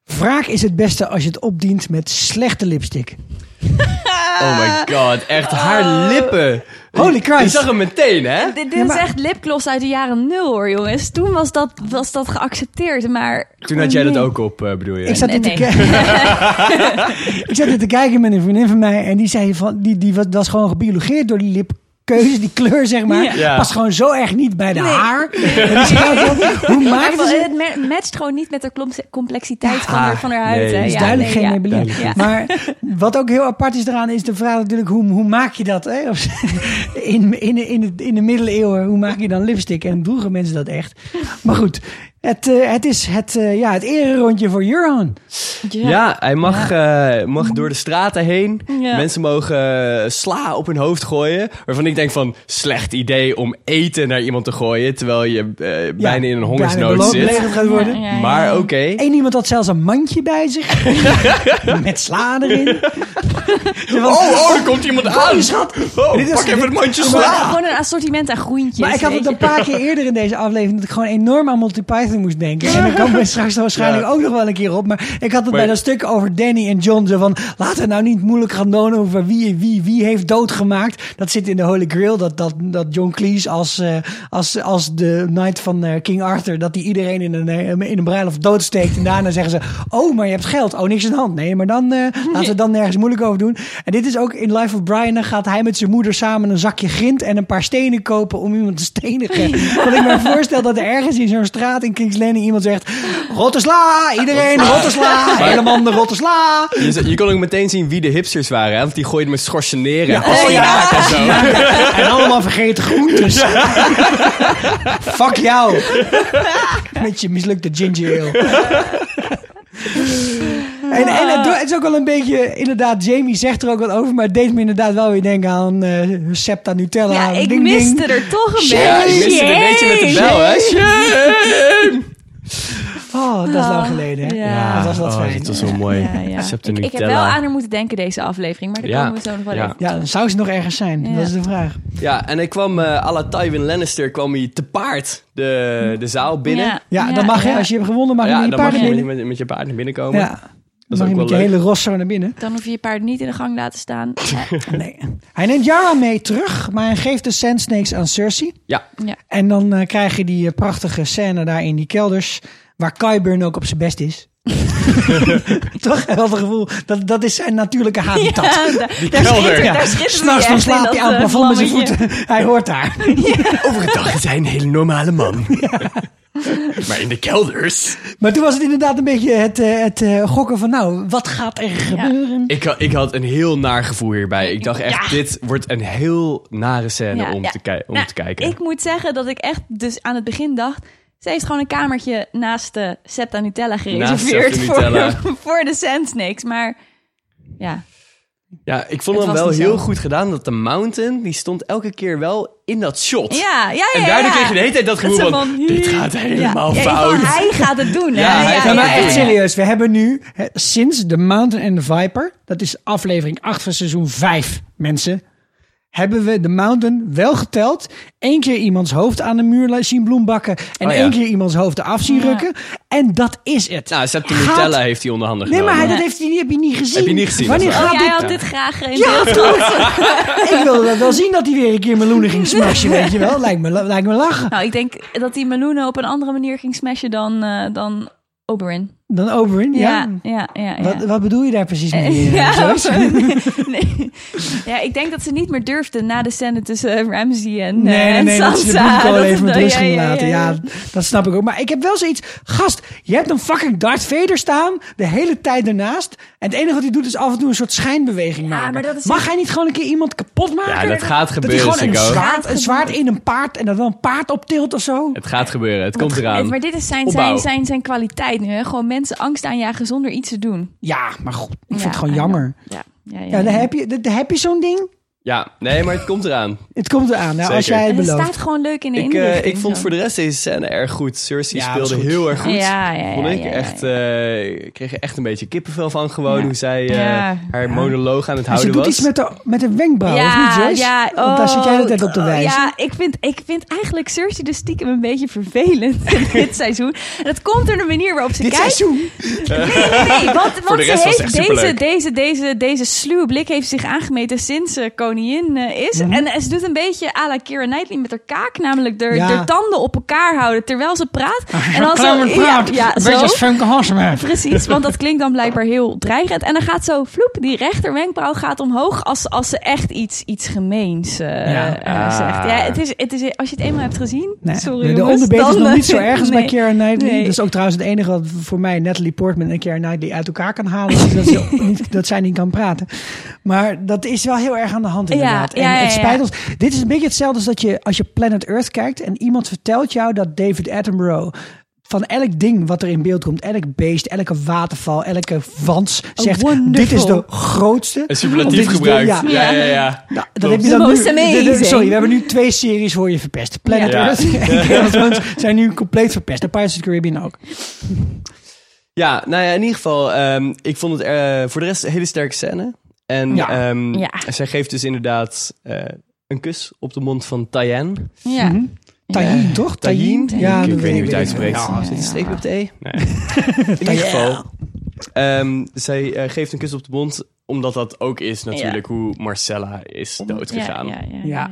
Wraak is het beste als je het opdient met slechte lipstick. Oh my god, echt haar lippen. Holy Je Christ. zag hem meteen, hè? Dit, dit Ja, maar- is echt lipgloss uit de jaren nul hoor, jongens. Toen was dat, was dat geaccepteerd, maar... Toen had jij dat ook op, eh, bedoel je? Ik zat, Nee, dit te ik zat dit te kijken met een vriendin van mij en die zei van, die, die was, gewoon gebiologeerd door die lipkeuze, die kleur zeg maar. Ja. Past gewoon zo erg niet bij de Nee. haar. Van, hoe maakt ze het ma- matcht gewoon niet met de complexiteit van, haar, van haar huid. nee, hè. het is Ja, duidelijk nee, geen ja. Maybelline. Ja. Maar wat ook heel apart is eraan, is de vraag natuurlijk hoe, hoe maak je dat? Hè? In, in, in, de, in de middeleeuwen, hoe maak je dan lipstick? En droegen mensen dat echt? Maar goed, het, eh, het is het, eh, ja, het ererondje voor Jurhan. Ja, hij mag, eh, mag door de straten heen. Ja. Mensen mogen sla op hun hoofd gooien. Waarvan ik denk van, slecht idee om eten naar iemand te gooien. Terwijl je bijna in een hongersnood zit. gaat worden. Ja, ja, ja. Maar oké. Eén iemand had zelfs een mandje bij zich. met sla erin. Oh, oh, er komt iemand aan. Oh, schat. Oh, Dit is- pak even het mandje sla. Gewoon een assortiment aan groentjes. Maar ik had het een paar keer eerder in deze aflevering... dat ik gewoon enorm aan Monty Python moest denken. En dan komen we straks waarschijnlijk Ja. ook nog wel een keer op. Maar ik had het Maar- bij dat stuk over Danny en John. Zo van, laten we nou niet moeilijk gaan doen over wie, wie, wie heeft doodgemaakt. Dat zit in de Holy Grail. Dat, dat, dat John Cleese als, eh, als, als de knight van eh, King Arthur... dat hij iedereen in een, eh, in een bruiloft doodsteekt. En daarna zeggen ze, oh, maar je hebt geld. Oh, niks aan de hand. Nee, maar dan laten we het dan nergens moeilijk over doen. En dit is ook in Life of Brian. Dan gaat hij met zijn moeder samen een zakje grind en een paar stenen kopen om iemand te stenigen. Want ik me voorstel dat er ergens in zo'n straat in Kings Landing iemand zegt... Rotte sla, iedereen, rotte sla, helemaal de rotte sla. Je, je kon ook meteen zien wie de hipsters waren. Hè? Want die gooiden met schorseneren en Ja, oh ja. en zo. En allemaal vergeten groentes. Fuck jou. Met je mislukte ginger ale. En, en het, is ook wel een beetje, inderdaad, Jamie zegt er ook wat over, maar het deed me inderdaad wel weer denken aan eh Septa Nutella. Ja, ik ding, miste ding. er toch een Ja, ik beetje. miste een beetje met de bel, hè? Shame. Oh, dat is lang geleden. hè? Ja. dat was wat oh, fijn. dat was zo mooi. Ja, ja. Ik, ik heb wel aan haar moeten denken deze aflevering, maar daar Ja. komen we zo nog wel Ja. even. Ja, dan zou ze nog ergens zijn. Ja. Dat is de vraag. Ja, en ik kwam eh à la Tywin Lannister kwam hij te paard de, de zaal binnen. Ja. Ja, dan mag je, ja. als je hebt gewonnen, mag je Ja, met je dan mag paard je naar binnen. met, met je paard naar binnen komen. Ja, Dat dan is mag je ook met je wel leuk. hele ros zo naar binnen. Dan hoef je je paard niet in de gang laten staan. Eh, Nee. Hij neemt Yara mee terug, maar hij geeft de Sand Snakes aan Cersei. Ja, ja. En dan eh, krijg je die eh, prachtige scène daar in die kelders. Waar Qyburn ook op zijn best is. Toch? Hij had het gevoel, dat, dat is zijn natuurlijke habitat. Ja, daar, daar schittert- Ja. S'nachts dan slaapt hij aan het plafond met zijn voeten. Hij hoort daar. overdag is hij een hele normale man. maar in de kelders... Maar toen was het inderdaad een beetje het, eh, het eh, gokken van... Nou, wat gaat er gebeuren? Ik, ik had een heel naar gevoel hierbij. Ik dacht echt, Ja. dit wordt een heel nare scène Ja, om, ja. Te, om Nou, te kijken. Ik moet zeggen dat ik echt dus aan het begin dacht... Ze heeft gewoon een kamertje naast de Septa Nutella gereserveerd voor, voor de Sand Snakes. Maar ja, Ja, ik vond Het hem wel heel zo. goed gedaan dat de mountain, die stond elke keer wel in dat shot. ja, ja, ja. En daardoor ja. kreeg je de hele tijd dat gevoel van, dit gaat helemaal ja, fout. Ja, hij gaat het doen, hè? Ja, maar ja, echt ja. serieus. We hebben nu sinds The Mountain and the Viper... Dat is aflevering 8 van seizoen 5, mensen... Hebben we The Mountain wel geteld. Eén keer iemands hoofd aan de muur zien bloembakken. En Oh ja. één keer iemands hoofd eraf zien Ja. rukken. En dat is het. Nou, Septa Gaat- Nutella heeft hij onderhanden Nee, maar hij, dat heeft hij, niet- heb je niet gezien. Heb je niet gezien, Wanneer Oh, gaat jij dit? had dit graag in Ja. Ik wilde dat wel zien dat hij weer een keer meloenen ging smashen, weet je wel. Lijkt me, lijkt me lachen. Nou, ik denk dat die meloenen op een andere manier ging smashen dan, eh, dan Oberyn. Dan Oberyn, ja. Ja, ja, ja. ja. Wat, wat bedoel je daar precies mee? eh, ja, nee. ja, ik denk dat ze niet meer durfde na de scène tussen eh, Ramsey en, eh, Nee, nee, en nee, dat ze de Sansa. Dat even met rust ja, ging ja, laten. ja, Ja, dat snap ik ook. Maar ik heb wel zoiets... Gast, je hebt een fucking Darth Vader staan, de hele tijd ernaast. En het enige wat hij doet is af en toe een soort schijnbeweging maken. maar dat is- Mag hij niet gewoon een keer iemand kapot maken? Ja, dat gaat hij gebeuren, gewoon een zwaard, een zwaard in een paard en dan wel een paard optilt of zo. Het gaat gebeuren, het komt eraan. Maar dit is zijn, zijn, zijn, zijn kwaliteit nu. Hè? Gewoon mensen angst aanjagen zonder iets te doen. Ja, maar goed, ik vind het gewoon jammer. ja, ja, Ja, dan heb je, dan heb je zo'n ding. Ja, nee, maar het komt eraan. Het komt eraan, nou, als jij het Het belooft. staat gewoon leuk in de Ik, eh, ik vond voor de rest deze scène erg goed. Cersei Ja, speelde goed. heel erg goed. Ja, ja, ja, vond ik ja, ja, echt, eh, ik kreeg er echt een beetje kippenvel van gewoon. Ja. Hoe zij eh, Ja. haar monoloog aan het Maar ze houden doet was. iets met de, met de wenkbrauw, of Ja, niet Joyce? ja. Want daar zit jij de tijd op te oh, wijzen. Ja, ik vind, ik vind eigenlijk Cersei de stiekem een beetje vervelend in dit seizoen. En dat komt door de manier waarop ze Dit kijkt. seizoen? Nee, nee, nee. Want, want de rest ze was het heeft echt deze, deze, deze, deze sluwe blik heeft zich aangemeten sinds ze koningin eh, is. en, en ze doet een beetje à la Keira Knightley met haar kaak. Namelijk de, Ja. de tanden op elkaar houden terwijl ze praat. En Klein met zo, ja, praat. ja, Een beetje als Halsema. Precies, want dat klinkt dan blijkbaar heel dreigend. En dan gaat zo, vloep, die rechter wenkbrauw gaat omhoog als, als ze echt iets, iets gemeens eh, eh, zegt. Ja, het is, het is, als je het eenmaal hebt gezien, Nee, sorry de, de onderbeet is nog niet zo erg als bij. Keira Knightley. Nee. Dat is ook trouwens het enige wat voor mij Natalie Portman en Keira Knightley uit elkaar kan halen. dat, ze niet, dat zij niet kan praten. Maar dat is wel heel erg aan de hand inderdaad. Ja, ja, en het ja, spijt ja. ons. Dit is een beetje hetzelfde als dat je als je Planet Earth kijkt en iemand vertelt jou dat David Attenborough van elk ding wat er in beeld komt, elk beest, elke waterval, elke wans, zegt wonderful. dit is de grootste. Een superlatief de- gebruikt. ja. Ja, ja, ja. Nou, dat Klopt. heb je dan nu. de- de- sorry, we hebben nu twee series voor je verpest. Planet Ja. Earth en zijn nu compleet verpest. De Pirates of the Caribbean ook. Ja, nou ja, in ieder geval, ehm, ik vond het eh, voor de rest een hele sterke scène. En Ja. ehm, Ja. zij geeft dus inderdaad eh, een kus op de mond van Tyann. Ja. Mhm. Tahin, toch? Tahin? Ja, ik, weet niet hoe je het uitspreekt. Ja, Zit een ja. streep op de E? Nee. in ieder geval, ehm, zij eh, geeft een kus op de mond, omdat dat ook is natuurlijk hoe Marcella is doodgegaan. Ja, ja, ja, Ja.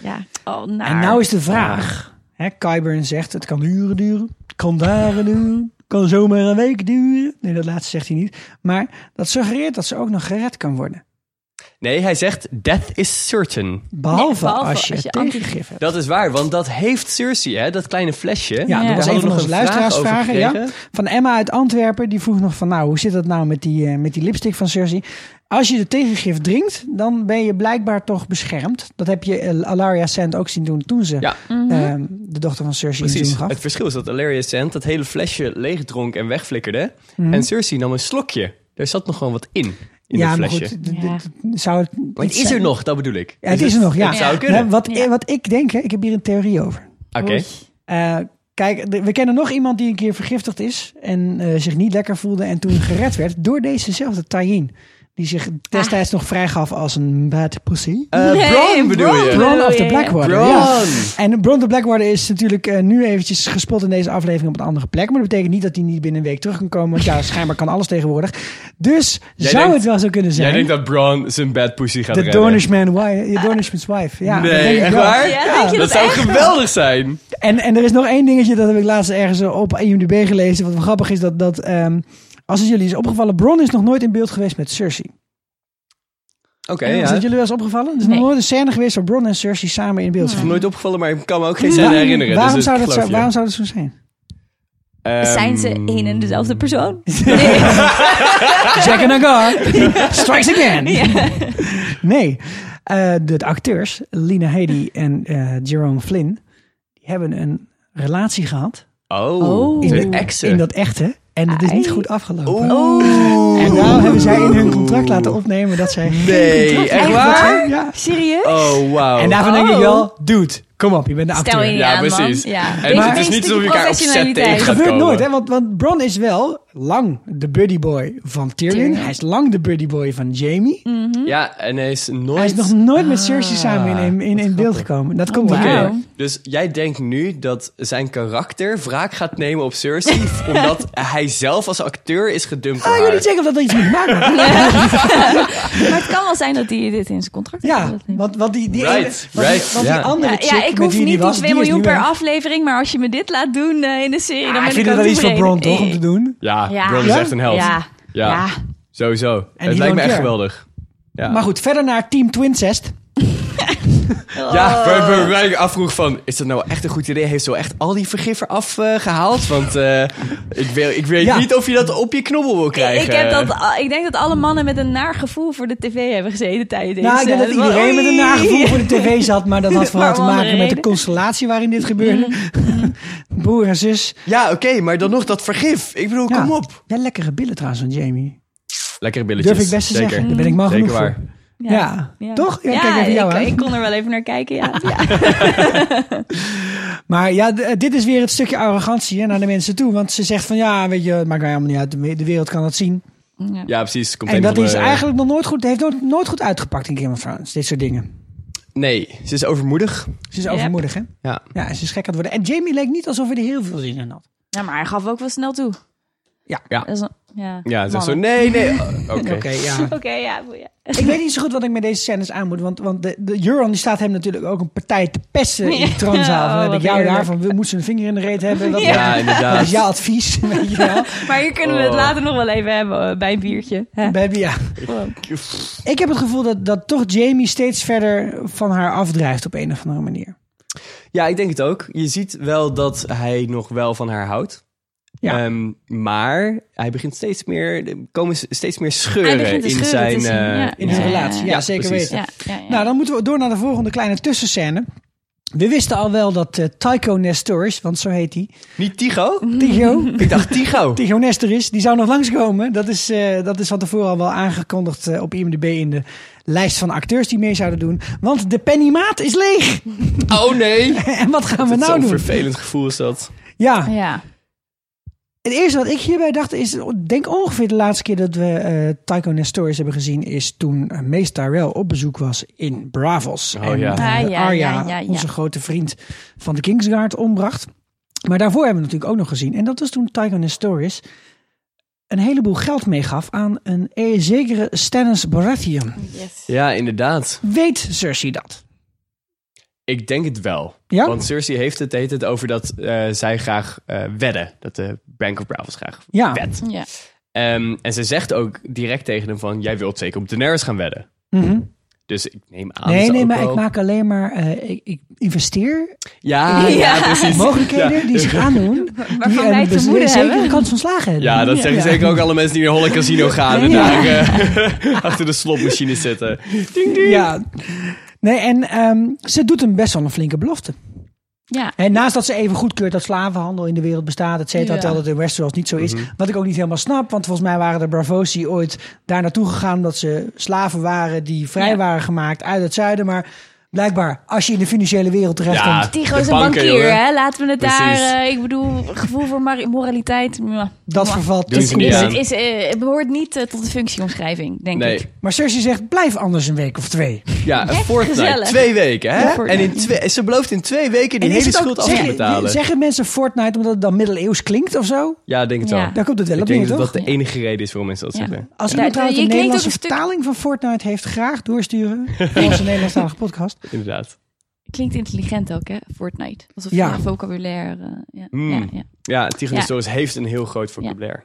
ja. ja. Oh, naar. En nou is de vraag. Hè, Kyburn zegt, het kan uren duren. Het kan dagen duren. Kan zomaar een week duren. Nee, dat laatste zegt hij niet. Maar dat suggereert dat ze ook nog gered kan worden. Nee, hij zegt, death is certain. Behalve, Nee, behalve als je, als je tegengif hebt. Dat is waar, want dat heeft Cersei, hè, dat kleine flesje. Ja, Ja. dat was Daar een van hadden we onze nog een vraag luisteraarsvragen. Ja. Van Emma uit Antwerpen. Die vroeg nog van, nou, hoe zit dat nou met die, eh, met die lipstick van Cersei? Als je de tegengif drinkt, dan ben je blijkbaar toch beschermd. Dat heb je eh, Alaria Sand ook zien doen toen ze Ja. eh, de dochter van Cersei Precies. zoen gaf. Het verschil is dat Alaria Sand dat hele flesje leegdronk en wegflikkerde. Mhm. En Cersei nam een slokje. Er zat nog gewoon wat in, in ja, dat maar flesje. goed, Ja. zou het Maar het is er nog, dat bedoel ik. Ja, het is er nog, ja. Het zou Ja. kunnen. Wat, Ja. wat ik denk, hè, ik heb hier een theorie over. Oké. Eh, kijk, we kennen nog iemand die een keer vergiftigd is en eh, zich niet lekker voelde en toen gered werd door dezezelfde Tayin. Die zich destijds nog vrijgaf als een bad pussy. Eh, Nee, Bron bedoel Bron. je? Bron of the. Blackwater. Bron. Ja. En Bron the Blackwater is natuurlijk eh, nu eventjes gespot in deze aflevering op een andere plek. Maar dat betekent niet dat hij niet binnen een week terug kan komen. Want ja, schijnbaar kan alles tegenwoordig. Dus Jij zou denkt- het wel zo kunnen Jij zijn. denkt dat Bron zijn bad pussy gaat de redden? Dornishman wife, de Dornishman's wife. Ja, nee, echt waar? Ja, Ja, denk je Dat dat, zou echt? geweldig zijn. En, en er is nog één dingetje, dat heb ik laatst ergens op IMDb gelezen. Wat wel grappig is, dat, dat ehm, als het jullie is opgevallen, Bron is nog nooit in beeld geweest met Cersei. Oké, Is ja. dat jullie wel eens opgevallen? Er is Nee. nog nooit een scène geweest waar Bron en Cersei samen in beeld is me zijn. nooit opgevallen, maar ik kan me ook geen scène herinneren. Waarom, dus zou dat zo, waarom zou dat zo zijn? Ehm, Zijn ze één en dezelfde persoon? Jack and Agar strikes again. Nee, Eh, de, de acteurs, Lena Headey en eh, Jerome Flynn, die hebben een relatie gehad Oh, Oh. in, de de- exen. in dat echte. En het is niet goed afgelopen. Oeh. En daarom hebben zij in hun contract laten opnemen dat zij geen Nee, contract echt hebben. waar? Ja. Serieus? Oh, wauw. En daarvan denk ik Oh. wel, dude, kom op, je bent de acteur. Stel je niet Ja, aan, man. precies. Ja. En het is niet alsof je elkaar op set tegen Het gaat gebeurt nooit, hè? Want, want Bron is wel lang de buddyboy van Tyrion. Tyrion. Hij is lang de buddyboy van Jamie. Ja, en hij is nooit... Hij is nog nooit met Cersei samen in, in, in, wat in beeld gekomen. Dat komt niet Oké, door. dus jij denkt nu dat zijn karakter wraak gaat nemen op Cersei... omdat hij zelf als acteur is gedumpt Ah, ik weet haar. niet zeker of dat iets mee te maken heeft. Maar het kan wel zijn dat hij dit in zijn contract Ja, heeft. want, want die, die, Right, ene- want die- right, want die ja. andere Ja, chick ja, ik met hoef die niet was, die die 2 is miljoen per weg. aflevering, maar als je me dit laat doen eh, in de serie, dan ben ik ik vind het ook wel iets voor. Bron, toch, om te doen. Ja, Ja. Bron is echt een held. Ja. Ja, Ja. sowieso. het he lijkt me echt geweldig. Ja. Maar goed, verder naar Team Twincest. Ja, waar waar- waar ik afvroeg van, is dat nou echt een goed idee? Heeft ze wel echt al die vergif eraf eh, gehaald? Want eh, ik, weet, ik weet Ja. niet of je dat op je knobbel wil krijgen. Ik, heb dat, ik denk dat alle mannen met een naar gevoel voor de tv hebben gezeten tijdens deze Nou, ik denk dat scène. iedereen met een Oei. nagevoel voor de tv zat. Maar dat had vooral Maar te maken met de constellatie waarin dit gebeurde. Broer en zus. Ja, oké, maar dan nog dat vergif. Ik bedoel, Ja. kom op. Ja, lekkere billen trouwens van Jamie. Lekkere billetjes. Durf ik best te Zeker. zeggen. Daar ben ik Zeker genoeg waar. voor. Ja, toch? Ja, Ja, kijk even jou ik, aan. ik kon er wel even naar kijken, ja. ja. Maar ja, eh, dit is weer het stukje arrogantie hè, naar de mensen toe. Want ze zegt van ja, weet je, het maakt mij helemaal niet uit. De we- De wereld kan dat zien. Ja, precies. Komt En dat is de- eigenlijk nog nooit goed, heeft nooit, nooit goed uitgepakt in Game of Thrones. Dit soort dingen. Nee, ze is overmoedig. Ze is Yep. overmoedig, hè? Ja. Ja, ze is gek aan het worden. En Jamie leek niet alsof hij er heel veel zin in had. Ja, maar hij gaf ook wel snel toe. Ja. Ja. Dat is een- ja. Ja, ze zo, nee, nee. oh, Oké. Ja. Oké, ja. ja. ik weet niet zo goed wat ik met deze scènes aan moet. Want, want de, de Euron die staat hem natuurlijk ook een partij te pesten in de troonzaal. Dan Oh, heb ik jou heerlijk. daar van, moet ze een vinger in de reet hebben? Dat, Ja, dat inderdaad. is jouw advies, weet je wel. Maar hier kunnen we het Oh. later nog wel even hebben bij een biertje. Hè? Baby, ja. Ik heb het gevoel dat, dat toch Jamie steeds verder van haar afdrijft op een of andere manier. Ja, ik denk het ook. Je ziet wel dat hij nog wel van haar houdt. Ja. Ehm, maar hij begint steeds meer, er komen steeds meer scheuren te in scheuren zijn, te zien, eh, ja. In Ja, relatie, ja, ja, zeker precies. weten. Ja, ja, ja. Nou, dan moeten we door naar de volgende kleine tussenscène. We wisten al wel dat eh Tycho Nestoris, want zo heet hij, Niet Tigo? Tycho, Ik dacht Tigo. Tycho Nestoris, die zou nog langskomen. Dat is, eh, dat is van tevoren al wel aangekondigd eh, op IMDb in de lijst van acteurs die mee zouden doen. Want de pennymaat is leeg. Oh nee. en wat gaan we nou Zo'n doen? vervelend gevoel is dat. Ja, Ja. Het eerste wat ik hierbij dacht is, denk ongeveer de laatste keer dat we eh Tycho Nestoris hebben gezien, is toen uh, Mace Tyrell op bezoek was in Bravos. Oh, en ja. eh, Ah, ja, Arya, ja, ja, ja. onze grote vriend van de Kingsguard, ombracht. Maar daarvoor hebben we natuurlijk ook nog gezien. En dat was toen Tycho Nestoris een heleboel geld meegaf aan een eh, zekere Stannis Baratheon. Yes. Ja, inderdaad. Weet Cersei dat? Ik denk het wel. Ja? Want Cersei heeft het, heet het over dat eh, zij graag eh, wedden. Dat de Bank of Bravos graag Ja. wedt. Ja. Ehm, en ze zegt ook direct tegen hem van... Jij wilt zeker op Daenerys gaan wedden. Mhm. Dus ik neem aan... Nee, ze nee, maar wel- ik maak alleen maar, eh, ik, ik investeer Ja, ja, Ja. precies. mogelijkheden Ja. die zich aandoen. Waarvan die wij een het vermoeden zekere hebben. kans van slagen hebben. Ja, dat zeggen Ja. zeker ook alle mensen die naar Holle Casino gaan en daar eh, achter de slotmachine zitten. Ding, ding. Ja. Nee, en ehm, ze doet hem best wel een flinke belofte. Ja. En naast dat ze even goedkeurt dat slavenhandel in de wereld bestaat, et cetera, Ja. terwijl dat in Westeros niet zo is. Wat ik ook niet helemaal snap, want volgens mij waren de Bravosi ooit daar naartoe gegaan dat ze slaven waren die vrij Ja. waren gemaakt uit het zuiden. Maar blijkbaar, als je in de financiële wereld terechtkomt, Ja, Tigo de is een bankier, hè? Laten we het Precies. daar... eh, ik bedoel, gevoel voor moraliteit... mwah. Dat Mwah. vervalt Doen ze niet Is, aan. is, eh, het behoort niet eh, tot de functieomschrijving, denk Nee. ik. Maar Cersei zegt, blijf anders een week of twee. Ja, een Fortnite. gezellig. Twee weken, hè? Ja. En in twee, ze belooft in twee weken die hele het schuld af te betalen. Zeggen mensen Fortnite omdat het dan middeleeuws klinkt of zo? Ja, ik denk het Ja. wel. Daar komt het wel Ik op denk neer, dat toch? dat de enige reden is waarom mensen dat Ja. zeggen. Als Ja, iemand je trouwens een Nederlandse vertaling van Fortnite heeft, graag doorsturen. Voor onze Nederlandstalige podcast. Inderdaad. Klinkt intelligent ook, hè? Fortnite. Alsof Ja. je vocabulaire... eh, ja. Mm. Ja, ja. Ja, Ja. Heeft een heel groot vocabulaire.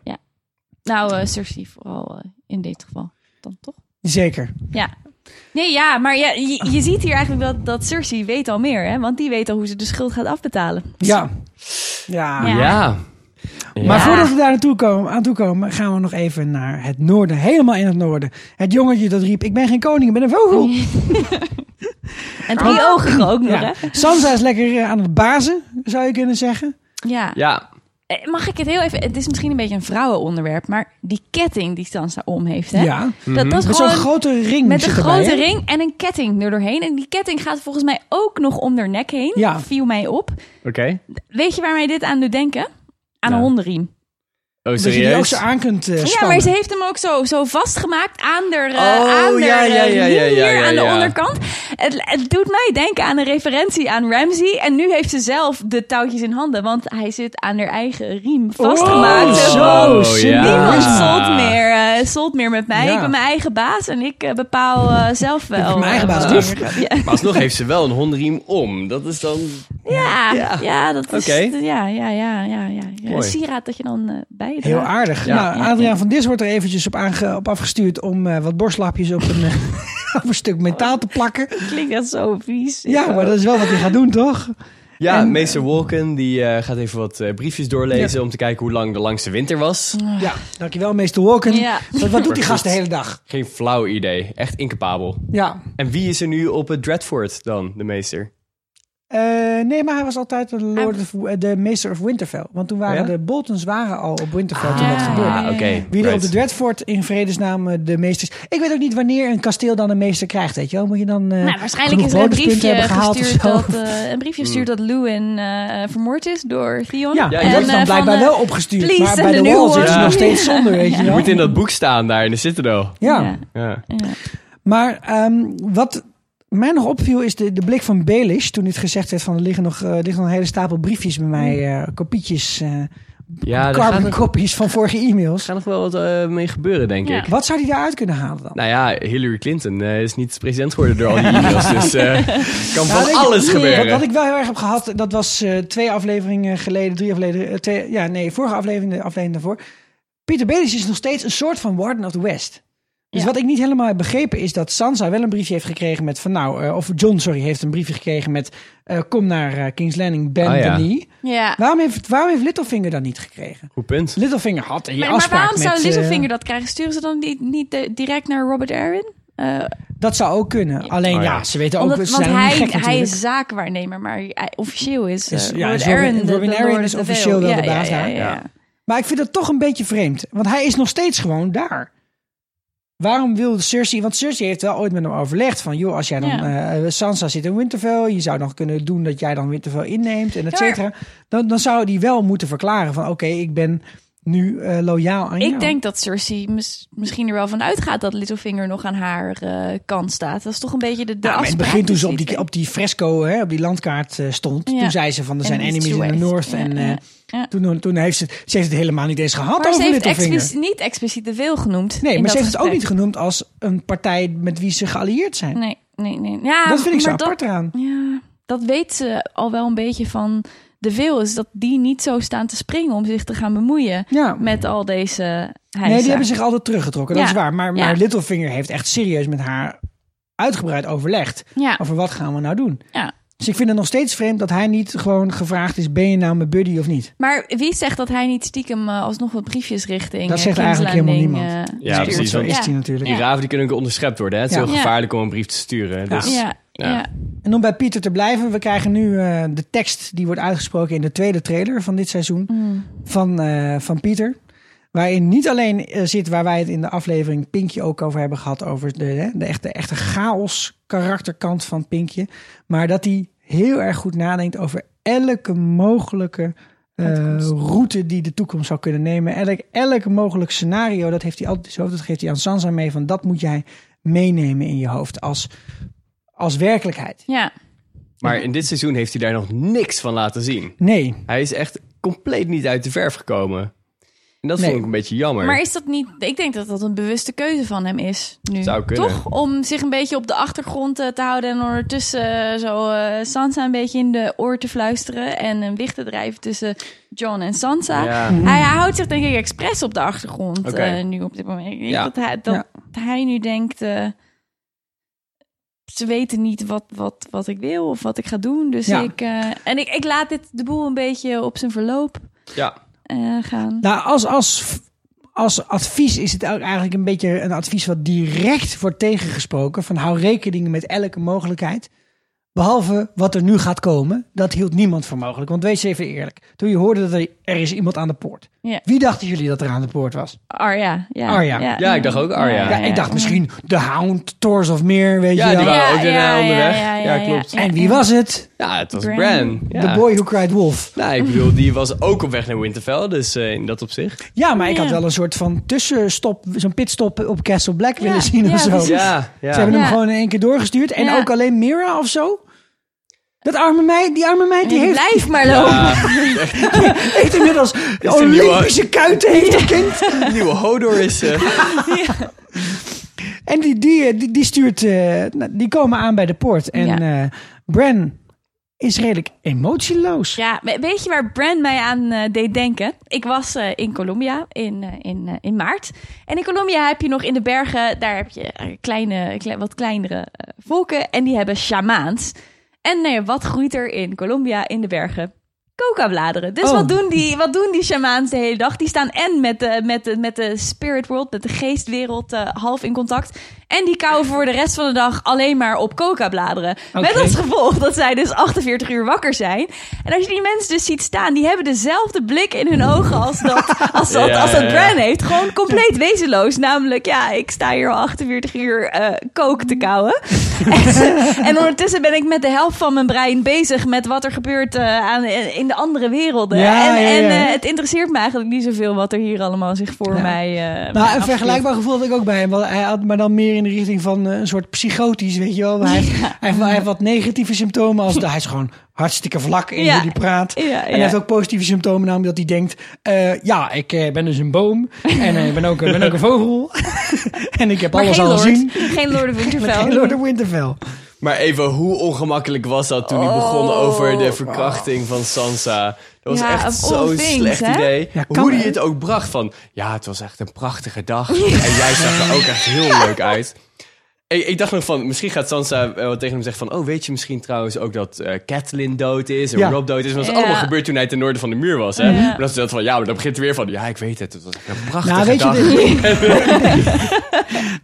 Nou, eh Cersei vooral eh, in dit geval. Dan toch? Zeker. Ja. Nee, ja, maar ja, je, je ziet hier eigenlijk dat, dat Cersei weet al meer, hè? Want die weet al hoe ze de schuld gaat afbetalen. Ja. Ja. Ja. Ja. Maar Ja. voordat we daar naartoe komen, aan toe komen, gaan we nog even naar het noorden. Helemaal in het noorden. Het jongetje dat riep, ik ben geen koning, ik ben een vogel. En drie ogen ook nog, Ja. hè? Sansa is lekker eh, aan het bazen, zou je kunnen zeggen. Ja. Ja. Eh, Mag ik het heel even... Het is misschien een beetje een vrouwenonderwerp, maar die ketting die Sansa om heeft, hè? Ja. Dat, dat is Met zo'n gewoon... grote ring Met een erbij, grote hè? ring en een ketting er doorheen. En die ketting gaat volgens mij ook nog om haar nek heen. Ja. Viel mij op. Oké. Weet je waar mij dit aan doet denken? Aan een hondenriem. Oh, Dat je die ook serieus? zo aan kunt eh, Ja, maar ze heeft hem ook zo, zo vastgemaakt aan de, uh, Oh, aan de ja, ja, ja, ja, riem ja, hier ja, aan de ja. onderkant. Het, het doet mij denken aan een referentie aan Ramsey. En nu heeft ze zelf de touwtjes in handen, want hij zit aan haar eigen riem vastgemaakt. Oh, Zo, zo, Oh, ja. Niemand solt meer, solt meer met mij. Ja. Ik ben mijn eigen baas en ik eh, bepaal zelf wel. ben mijn eigen baas, er. Ja. Maar alsnog heeft ze wel een hondenriem om. Dat is dan... Ja, Ja. ja. dat is. Oké. Ja, ja, ja, ja, ja. Een sieraad dat je dan bij je Heel aardig. Ja. Nou, Ja, Adriaan ja. van Dis wordt er eventjes op, aange, op afgestuurd om eh, wat borstlapjes op een, op een stuk metaal te plakken. Klinkt echt zo vies. Ja, maar dat is wel wat hij gaat doen, toch? Ja, En- meester Walken die eh, gaat even wat eh, briefjes doorlezen... om te kijken hoe lang de langste winter was. Ja, dankjewel, meester Walken. Ja. Wat, wat doet die gast de hele dag? Geen flauw idee. Echt incapabel. Ja, En wie is er nu op het Dreadfort dan, de meester? Eh, nee, maar hij was altijd de, Lord of, de Meester of Winterfell. Want toen waren Oh ja? de Boltons waren al op Winterfell toen Ah, dat gebeurde. Ah, oké. Wie er op de Dreadfort in vredesnaam eh, de meesters... Ik weet ook niet wanneer een kasteel dan een meester krijgt, weet je wel? Moet je dan eh Nou, waarschijnlijk is er een briefje hebben gehaald of gestuurd zo? dat, eh, een briefje gestuurd dat Lewin eh, vermoord is door Theon. Ja, Ja, en dat is dan blijkbaar van, wel opgestuurd. please Maar bij de wall zitten ze nog steeds zonder, weet je Je wel? moet in dat boek staan daar in de Citadel. Ja. Ja. Ja. Ja. Maar ehm, wat mij nog opviel is de, de blik van Baelish. Toen dit gezegd werd van er liggen nog, eh, er liggen nog een hele stapel briefjes bij mij. eh, kopietjes, eh Ja, carbon er, copies van vorige e-mails. gaat nog wel wat eh, mee gebeuren, denk Ja. ik. Wat zou die daaruit kunnen halen dan? Nou ja, Hillary Clinton is niet president geworden door al die e-mails. dus eh kan Nou, van alles Wat, gebeuren. wat ik wel heel erg heb gehad, dat was eh, twee afleveringen geleden, drie afleveringen, twee, ja nee, vorige aflevering, de aflevering daarvoor. Peter Baelish is nog steeds een soort van Warden of the West. Dus Ja. wat ik niet helemaal heb begrepen is dat Sansa wel een briefje heeft gekregen met van nou, eh, of John, sorry, heeft een briefje gekregen met eh, kom naar eh, King's Landing, Ben Ah, ja. Waarom heeft, waarom heeft Littlefinger dat niet gekregen? Goed punt. Littlefinger had een Maar, maar afspraak waarom zou Littlefinger dat krijgen? Sturen ze dan niet, niet direct naar Robert Arryn? Eh, dat zou ook kunnen. Alleen Oh, ja. ja. ze weten ook, omdat, ze want zijn hij, gek hij is zaakwaarnemer, maar hij- officieel is, eh, Is- ja, Robert Arryn de, Robin de Arryn is officieel wel de baas ja, daar. ja, ja. Maar ik vind het toch een beetje vreemd. Want hij is nog steeds gewoon daar. Waarom wil Cersei... Want Cersei heeft wel ooit met hem overlegd van... joh, als jij dan... Ja. eh, Sansa zit in Winterfell. Je zou nog kunnen doen dat jij dan Winterfell inneemt. En et cetera. Dan, dan zou hij wel moeten verklaren van... oké, ik ben nu eh, loyaal aan jou. Ik denk dat Cersei mis- misschien er wel van uitgaat dat Littlefinger nog aan haar eh, kant staat. Dat is toch een beetje de, de Nou, maar in het begin toen ze op die, op die fresco, hè, op die landkaart eh, stond... Ja. toen zei ze van er zijn En enemies in the West. north. Ja, en ja, ja. Toen, toen heeft ze... Ze heeft het helemaal niet eens gehad Maar ze over heeft Littlefinger. niet expliciet te veel genoemd. Nee, maar ze heeft het ook niet genoemd als een partij met wie ze geallieerd zijn. Nee, nee, nee. Ja, dat vind ik zo apart dat, eraan. Ja, dat weet ze al wel een beetje van de veel. Is dat die niet zo staan te springen om zich te gaan bemoeien Ja. met al deze heisa. Nee, die hebben zich altijd teruggetrokken. Dat Ja. is waar. Maar, Ja. maar Littlefinger heeft echt serieus met haar uitgebreid overlegd. Ja, Over wat gaan we nou doen. ja. Dus ik vind het nog steeds vreemd dat hij niet gewoon gevraagd is... ben je nou mijn buddy of niet? Maar wie zegt dat hij niet stiekem eh, alsnog wat briefjes richting Dat eh, zegt eigenlijk helemaal niemand. eh, Ja, precies, Zo is Ja. hij natuurlijk. Die raven die kunnen ook onderschept worden. Hè? Het is Ja. heel gevaarlijk om een brief te sturen. Dus, Ja, ja. Ja. En om bij Pieter te blijven, we krijgen nu eh, de tekst die wordt uitgesproken in de tweede trailer van dit seizoen Mm. van, eh, van Pieter. Waarin niet alleen eh, zit waar wij het in de aflevering Pinkje ook over hebben gehad, over de, hè, de echte, echte chaos karakterkant van Pinkje. Maar dat hij heel erg goed nadenkt over elke mogelijke eh, route die de toekomst zou kunnen nemen. Elk, elk mogelijk scenario, dat heeft hij altijd hoofd. Dat geeft hij aan Sansa mee van dat moet jij meenemen in je hoofd als, als werkelijkheid. ja. Maar in dit seizoen heeft hij daar nog niks van laten zien. Nee, Hij is echt compleet niet uit de verf gekomen. En dat Nee. vond ik een beetje jammer. Maar is dat niet... Ik denk dat dat een bewuste keuze van hem is nu. Zou kunnen. Toch? Om zich een beetje op de achtergrond eh, te houden... en ondertussen eh, zo eh, Sansa een beetje in de oor te fluisteren... en een wicht te drijven tussen John en Sansa. Ja. Hij, hij houdt zich denk ik expres op de achtergrond Oké. eh, nu op dit moment. Ik denk Ja. dat, hij, dat Ja. hij nu denkt... eh, ze weten niet wat, wat, wat ik wil of wat ik ga doen. Dus Ja. ik... eh, en ik, ik laat dit de boel een beetje op zijn verloop ja. eh, gaan. Nou, als, als, als advies is het ook eigenlijk een beetje een advies wat direct wordt tegengesproken. Van hou rekening met elke mogelijkheid. Behalve wat er nu gaat komen. Dat hield niemand voor mogelijk. Want wees even eerlijk. Toen je hoorde dat er, er is iemand aan de poort. Ja. Wie dachten jullie dat er aan de poort was? Arya. Ja, Arya. Ja, ik dacht ook Arya. Ja, ik dacht misschien de Hound, Thors of Meer, weet Ja, je die wel. waren ook weer ja, onderweg. ja, Ja, ja, ja, klopt. ja. En wie was het? Ja, het was Bran. Bran. Ja. The boy who cried wolf. Nou, ik bedoel, die was ook op weg naar Winterfell. Dus eh, in dat opzicht. Ja, maar ik Ja. had wel een soort van tussenstop, zo'n pitstop op Castle Black Ja, willen zien ja, of zo. Ja, ja. Ze hebben hem Ja. gewoon in één keer doorgestuurd. En Ja. ook alleen Mira of zo. Dat arme meid, die arme meid, die heeft, blijft maar lopen. heeft inmiddels een nieuwe- Olympische kuiten, heeft een kind. De nieuwe Hodor is... eh, En die, die, die, die stuurt, eh, nou, die komen aan bij de poort. En Ja. eh Bran is redelijk emotieloos. Ja, we- weet je waar Brand mij aan eh, deed denken? Ik was eh, in Colombia in, eh, in, eh, in maart. En in Colombia heb je nog in de bergen, daar heb je kleine, kle- wat kleinere volken. En die hebben shamaans. En nee, wat groeit er in Colombia in de bergen? Coca-bladeren. Dus Oh. wat, doen die, wat doen die shamaans de hele dag? Die staan en met de, met de, met de spirit world, met de geestwereld, eh, half in contact. En die kauwen voor de rest van de dag alleen maar op coca-bladeren. Met als gevolg dat zij dus 48 uur wakker zijn. En als je die mensen dus ziet staan, die hebben dezelfde blik in hun ogen als dat, als dat, Ja, als dat ja, ja. Bran heeft. Gewoon compleet wezenloos. Namelijk, ja, ik sta hier al 48 uur eh coke te kauwen. en, ondertussen ben ik met de helft van mijn brein bezig met wat er gebeurt eh, aan, in de andere werelden. Ja, en ja, en eh, het interesseert me eigenlijk niet zoveel wat er hier allemaal zich voor mij. Nou, een vergelijkbaar gevoel had ik ook bij hem. Want hij had, maar dan meer in de richting van eh, een soort psychotisch, weet je wel. Hij, heeft, hij, heeft, hij heeft wat negatieve symptomen. Als de, hij is gewoon hartstikke vlak in Ja. hoe hij praat. Ja, En ja. hij heeft ook positieve symptomen, namelijk dat hij denkt... eh, ja, ik eh, ben dus een boom. En eh, ik ben, ook, ben ook een vogel. en ik heb Maar alles geen al Lord. gezien. Geen Lord of Winterfell. Geen Lord of Winterfell. Maar even, hoe ongemakkelijk was dat toen hij Oh. begon over de verkrachting van Sansa? Dat was Ja, echt zo'n slecht hè? idee. Ja, hoe hij het ook bracht van, ja, het was echt een prachtige dag. En jij zag er ook echt heel leuk uit. Ik, ik dacht nog van, misschien gaat Sansa wat tegen hem zeggen van... oh, weet je misschien trouwens ook dat eh Catelyn dood is en Ja. Rob dood is? Want dat is Ja. allemaal gebeurd toen hij ten noorden van de muur was. Hè? Ja. Maar dat is dat van, ja, maar dan begint hij weer van... ja, ik weet het, het was echt een prachtige Nou, weet je, dag. de-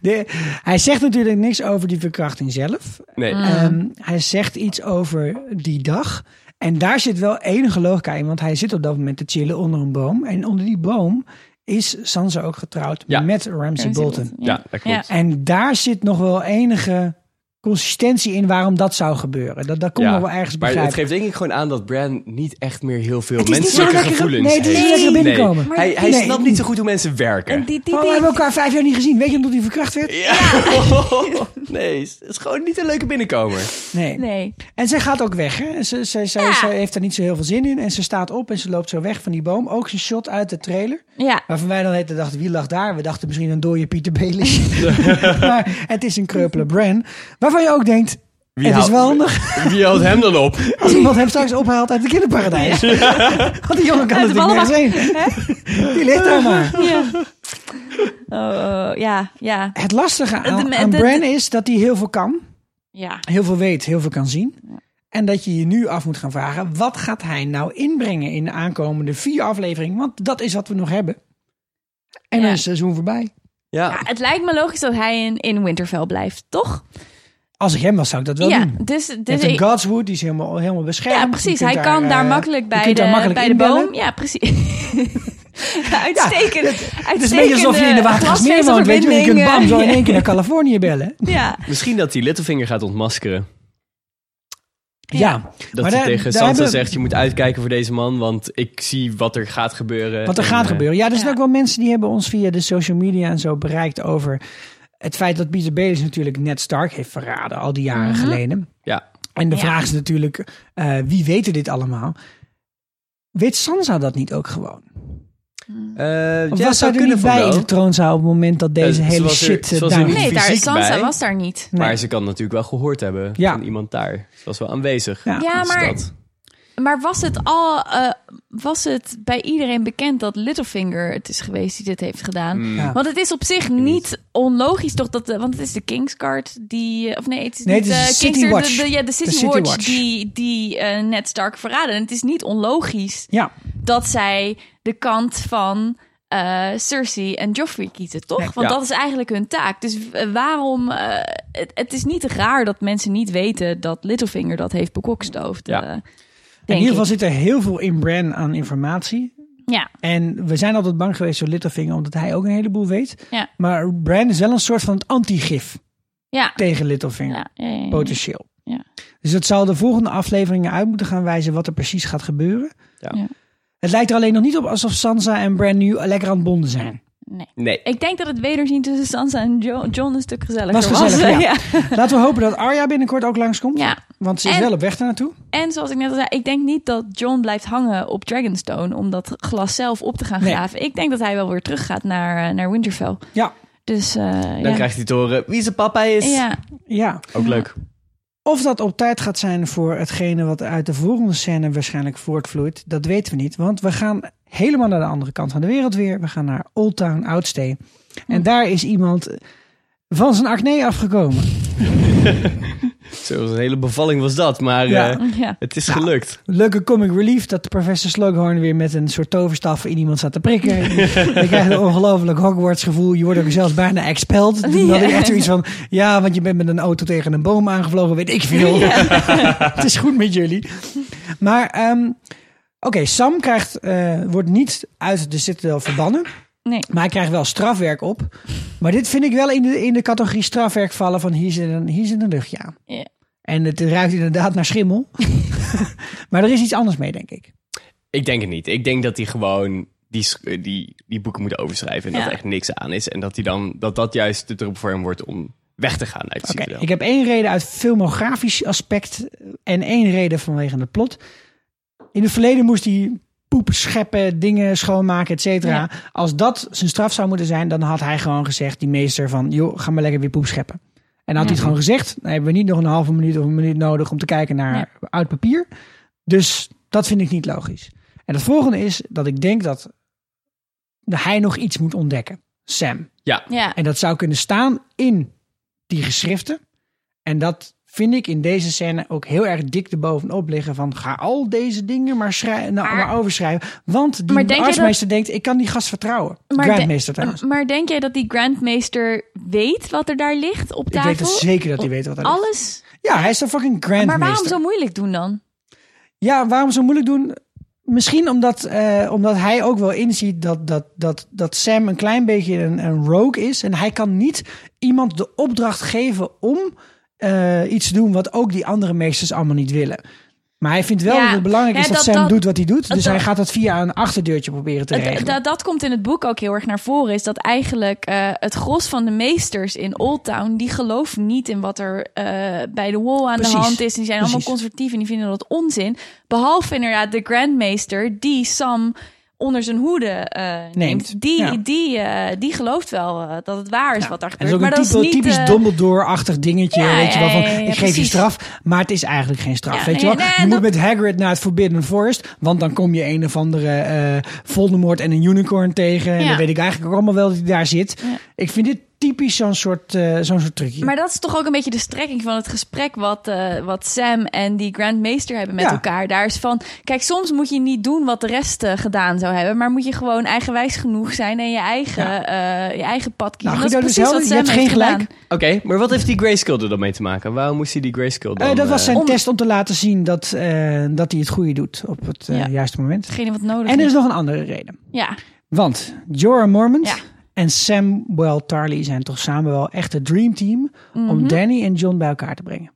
de- hij zegt natuurlijk niks over die verkrachting zelf. Nee. Ehm, hij zegt iets over die dag. En daar zit wel enige logica in, want hij zit op dat moment te chillen onder een boom. En onder die boom is Sansa ook getrouwd Ja. met Ramsay Bolton. Ja, dat klopt. En daar zit nog wel enige consistentie in waarom dat zou gebeuren. Dat, dat kon Ja, nog wel ergens Maar het begrijpen. geeft denk ik gewoon aan dat Bran niet echt meer heel veel menselijke gevoelens nee, het is niet heeft. lekker binnenkomen. Hij, hij Nee. snapt niet zo goed hoe mensen werken. En die, die, Oh, we hebben elkaar vijf jaar niet gezien. Weet je omdat hij verkracht werd? Ja. nee, het is gewoon niet een leuke binnenkomer. Nee. Nee. En zij gaat ook weg. Hè? Ze, ze, ze, Ja. ze heeft er niet zo heel veel zin in. En ze staat op en ze loopt zo weg van die boom. Ook een shot uit de trailer. Ja. Waarvan wij dan heten dachten, wie lag daar? We dachten misschien een dode Pieter Baelish. maar het is een kreupele Bran. Waarvan je ook denkt, Wie het is wel handig Wie houdt hem dan op? als iemand hem straks ophaalt uit het kinderparadijs. Want die jongen kan Uit de natuurlijk nergens heen. Die ligt daar maar. Ja. Oh, oh, ja, ja, Het lastige aan, De- aan Bran is dat hij heel veel kan. ja. Heel veel weet, heel veel kan zien. En dat je je nu af moet gaan vragen, wat gaat hij nou inbrengen in de aankomende vier afleveringen? Want dat is wat we nog hebben. En dan Ja. is het seizoen voorbij. Ja. Ja, het lijkt me logisch dat hij in, in Winterfell blijft, toch? Als ik hem was, zou ik dat wel ja, doen. dus, dus ik- Godswood, die is helemaal, helemaal beschermd. ja, precies. Hij kan daar eh, makkelijk bij de, daar makkelijk bij de boom. Ja, precies. Uitstekend. Het is een beetje alsof je in de Watergasmeer woont, weet je. Je kunt bam zo in één keer naar Californië bellen. Ja, Misschien dat hij Littlefinger gaat ontmaskeren. Ja, Dat Maar hij daar- tegen Sansa hebben- zegt, je moet uitkijken voor deze man, want ik zie wat er gaat gebeuren. wat er En, gaat eh, gebeuren. Ja, er zijn ja. ook wel mensen die hebben ons via de social media en zo bereikt over het feit dat Peter Baelish natuurlijk Ned Stark heeft verraden al die jaren Mhm. geleden. Ja. En de Ja. vraag is natuurlijk, eh, wie weten dit allemaal? Weet Sansa dat niet ook gewoon? Eh, Of ja, was zij zou er kunnen niet bij wel. in de troonzaal op het moment dat deze Eh, ze hele er- shit eh, er ging? nee, daar, fysiek Sansa bij. was daar niet. Nee. Maar ze kan natuurlijk wel gehoord hebben Ja. van iemand daar. Ze was wel aanwezig. Ja. Ja, maar, dat- maar was het al eh, was het bij iedereen bekend dat Littlefinger het is geweest die dit heeft gedaan? Hmm. Ja. Want het is op zich niet onlogisch, toch? Dat, de- want het is de Kingsguard die. eh, Of nee, het is Nee, niet het is eh, de City Watch. De, de- ja, de City, City Watch, Watch. die, die eh, Ned Stark verraden. En het is niet onlogisch Ja, dat zij de kant van eh, Cersei en Joffrey kiezen, toch? Nee. Want Ja. dat is eigenlijk hun taak. Dus waarom... eh, het, het is niet raar dat mensen niet weten dat Littlefinger dat heeft bekokstoofd. Ja. In ieder geval ik. zit er heel veel in Bran aan informatie. Ja, En we zijn altijd bang geweest voor Littlefinger, omdat hij ook een heleboel weet. ja, Maar Bran is wel een soort van het antigif ja. tegen Littlefinger. ja, ja, ja, ja. Potentieel. Ja. Dus het zal de volgende afleveringen uit moeten gaan wijzen wat er precies gaat gebeuren. Ja. Ja. Het lijkt er alleen nog niet op alsof Sansa en Bran nu lekker aan het bonden zijn. Nee. Nee. Ik denk dat het wederzien tussen Sansa en Jo- John een stuk gezelliger Was was. gezellig, ja. ja. Laten we hopen dat Arya binnenkort ook langskomt. Ja. Want ze is En- wel op weg daar naartoe. En zoals ik net al zei, ik denk niet dat John blijft hangen op Dragonstone om dat glas zelf op te gaan Nee. graven. Ik denk dat hij wel weer terug gaat naar, eh, naar Winterfell. Ja, Dus eh, Dan ja. krijgt hij te horen wie zijn papa is. ja. ja. Ook leuk. Of dat op tijd gaat zijn voor hetgene wat uit de volgende scène waarschijnlijk voortvloeit, dat weten we niet. Want we gaan helemaal naar de andere kant van de wereld weer. We gaan naar Old Town Outstay. En daar is iemand van zijn acne afgekomen. Zo, een hele bevalling was dat, maar Ja. eh, Ja. het is gelukt. Leuke comic relief dat professor Slughorn weer met een soort toverstaf in iemand staat te prikken. je krijgt een ongelooflijk Hogwarts gevoel. Je wordt ook zelfs bijna expelled. Toen had ik echt zoiets van, ja, want je bent met een auto tegen een boom aangevlogen, weet ik veel. het is goed met jullie. Maar, ehm, oké, Sam krijgt, eh, wordt niet uit de Citadel verbannen. Nee. Maar hij krijgt wel strafwerk op. Maar dit vind ik wel in de, in de categorie strafwerk vallen van hier zit een, hier zit een luchtje aan. Ja. En het ruikt inderdaad naar schimmel. maar er is iets anders mee, denk ik. Ik denk het niet. Ik denk dat hij gewoon die, eh, die, die boeken moet overschrijven. En Ja. dat er echt niks aan is. En dat, hij dan, dat dat juist de druppel voor hem wordt om weg te gaan uit Citadel. ik heb één reden uit filmografisch aspect en één reden vanwege het plot. In het verleden moest hij poep scheppen, dingen schoonmaken, et cetera. Ja. Als dat zijn straf zou moeten zijn, dan had hij gewoon gezegd, die meester, van joh, ga maar lekker weer poep scheppen. En dan had hij het gewoon gezegd, dan hebben we niet nog een halve minuut of een minuut nodig om te kijken naar Ja. oud papier. Dus dat vind ik niet logisch. En het volgende is dat ik denk dat hij nog iets moet ontdekken. Sam. Ja, Ja. En dat zou kunnen staan in die geschriften. En dat vind ik in deze scène ook heel erg dik erbovenop liggen. Van ga al deze dingen maar, nou, Maar- maar overschrijven. Want die Maar denk artsmeester denkt, ik kan die gast vertrouwen. Maar Grandmeester de- trouwens. Maar denk jij dat die Grandmeester weet wat er daar ligt op Ik tafel? weet het zeker dat hij weet wat dat is. Alles? Ja, hij is een fucking grandmeester. Maar waarom zo moeilijk doen dan? Ja, waarom zo moeilijk doen? Misschien omdat, eh, omdat hij ook wel inziet dat, dat, dat, dat Sam een klein beetje een, een rogue is. En hij kan niet iemand de opdracht geven om eh, iets doen wat ook die andere meesters allemaal niet willen. Maar hij vindt wel Ja, dat het belangrijk is dat, dat- Sam dat- doet wat hij doet. Dus hij gaat dat via een achterdeurtje proberen te regelen. dat, dat komt in het boek ook heel erg naar voren. Is dat eigenlijk eh, het gros van de meesters in Old Town... die geloven niet in wat er eh, bij de wall aan Precies, de hand is. Die zijn allemaal conservatief en die vinden dat onzin. Behalve inderdaad de Grandmeester die Sam onder zijn hoede eh, neemt. Neemt, Die, ja. die, eh, die gelooft wel eh, dat het waar is Ja. wat daar En gebeurt. dat is ook maar een dat is niet... typisch Dumbledore-achtig dingetje. ja, weet je wel, van ik geef je straf, maar het is eigenlijk geen straf. Weet je wel? nee, je moet dat- met Hagrid naar het Forbidden Forest, want dan kom je een of andere Voldemort en een unicorn tegen. En dan weet ik eigenlijk ook allemaal wel dat hij daar zit. Ik vind dit typisch zo'n soort, eh, zo'n soort trucje. Maar dat is toch ook een beetje de strekking van het gesprek wat, eh, wat Sam en die Grandmeester hebben met Ja. elkaar. Daar is van, kijk, soms moet je niet doen wat de rest eh, gedaan zou hebben, maar moet je gewoon eigenwijs genoeg zijn en je eigen, eh, je eigen pad kiezen. Nou, dat is precies helder. wat Je Sam hebt geen gelijk. gedaan. Oké, maar wat heeft die Grayskull er dan mee te maken? Waarom moest hij die dan... Eh, dat was zijn om- test om te laten zien dat, eh, dat hij het goede doet op het eh, Ja. juiste moment. Hetgene wat nodig En er is. is nog een andere reden. Ja, Want Jorah Mormont Ja. En Samuel Tarly zijn toch samen wel echt het dreamteam Mhm. om Danny en John bij elkaar te brengen.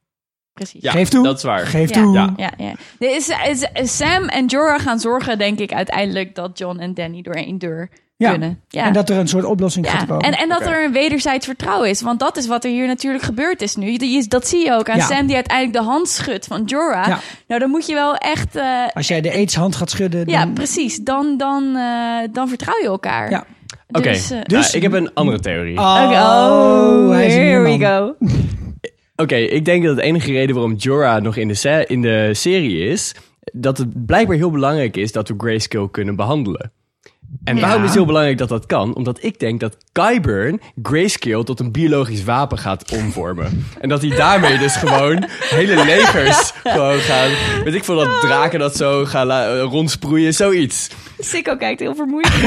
precies. Ja, Geef toe. dat is waar. Geef Ja. toe. Ja. Ja, ja. Er is, is- Sam en Jorah gaan zorgen, denk ik, uiteindelijk dat John en Danny door één deur Ja. kunnen. Ja. En dat er een soort oplossing Ja, gaat komen. en, en dat er een wederzijds vertrouwen is. Want dat is wat er hier natuurlijk gebeurd is nu. Dat zie je ook aan Ja. Sam die uiteindelijk de hand schudt van Jorah. Ja. Nou, dan moet je wel echt... eh, Als jij de aidshand gaat schudden, dan... ja, precies. Dan, dan, eh, dan vertrouw je elkaar. Ja. Oké, Dus, eh, Dus- nou, ik heb een andere theorie. Oh, Oké, oh, here we go. Oké, ik denk dat de enige reden waarom Jorah nog in de, se- in de serie is... dat het blijkbaar heel belangrijk is dat we Grayskull kunnen behandelen. En Ja. waarom is het heel belangrijk dat dat kan? Omdat ik denk dat Qyburn Grayskull tot een biologisch wapen gaat omvormen. En dat hij daarmee dus gewoon hele legers gewoon gaan... Weet ik veel, dat draken dat zo gaan la- rondsproeien, zoiets. Sikko kijkt heel vermoeid.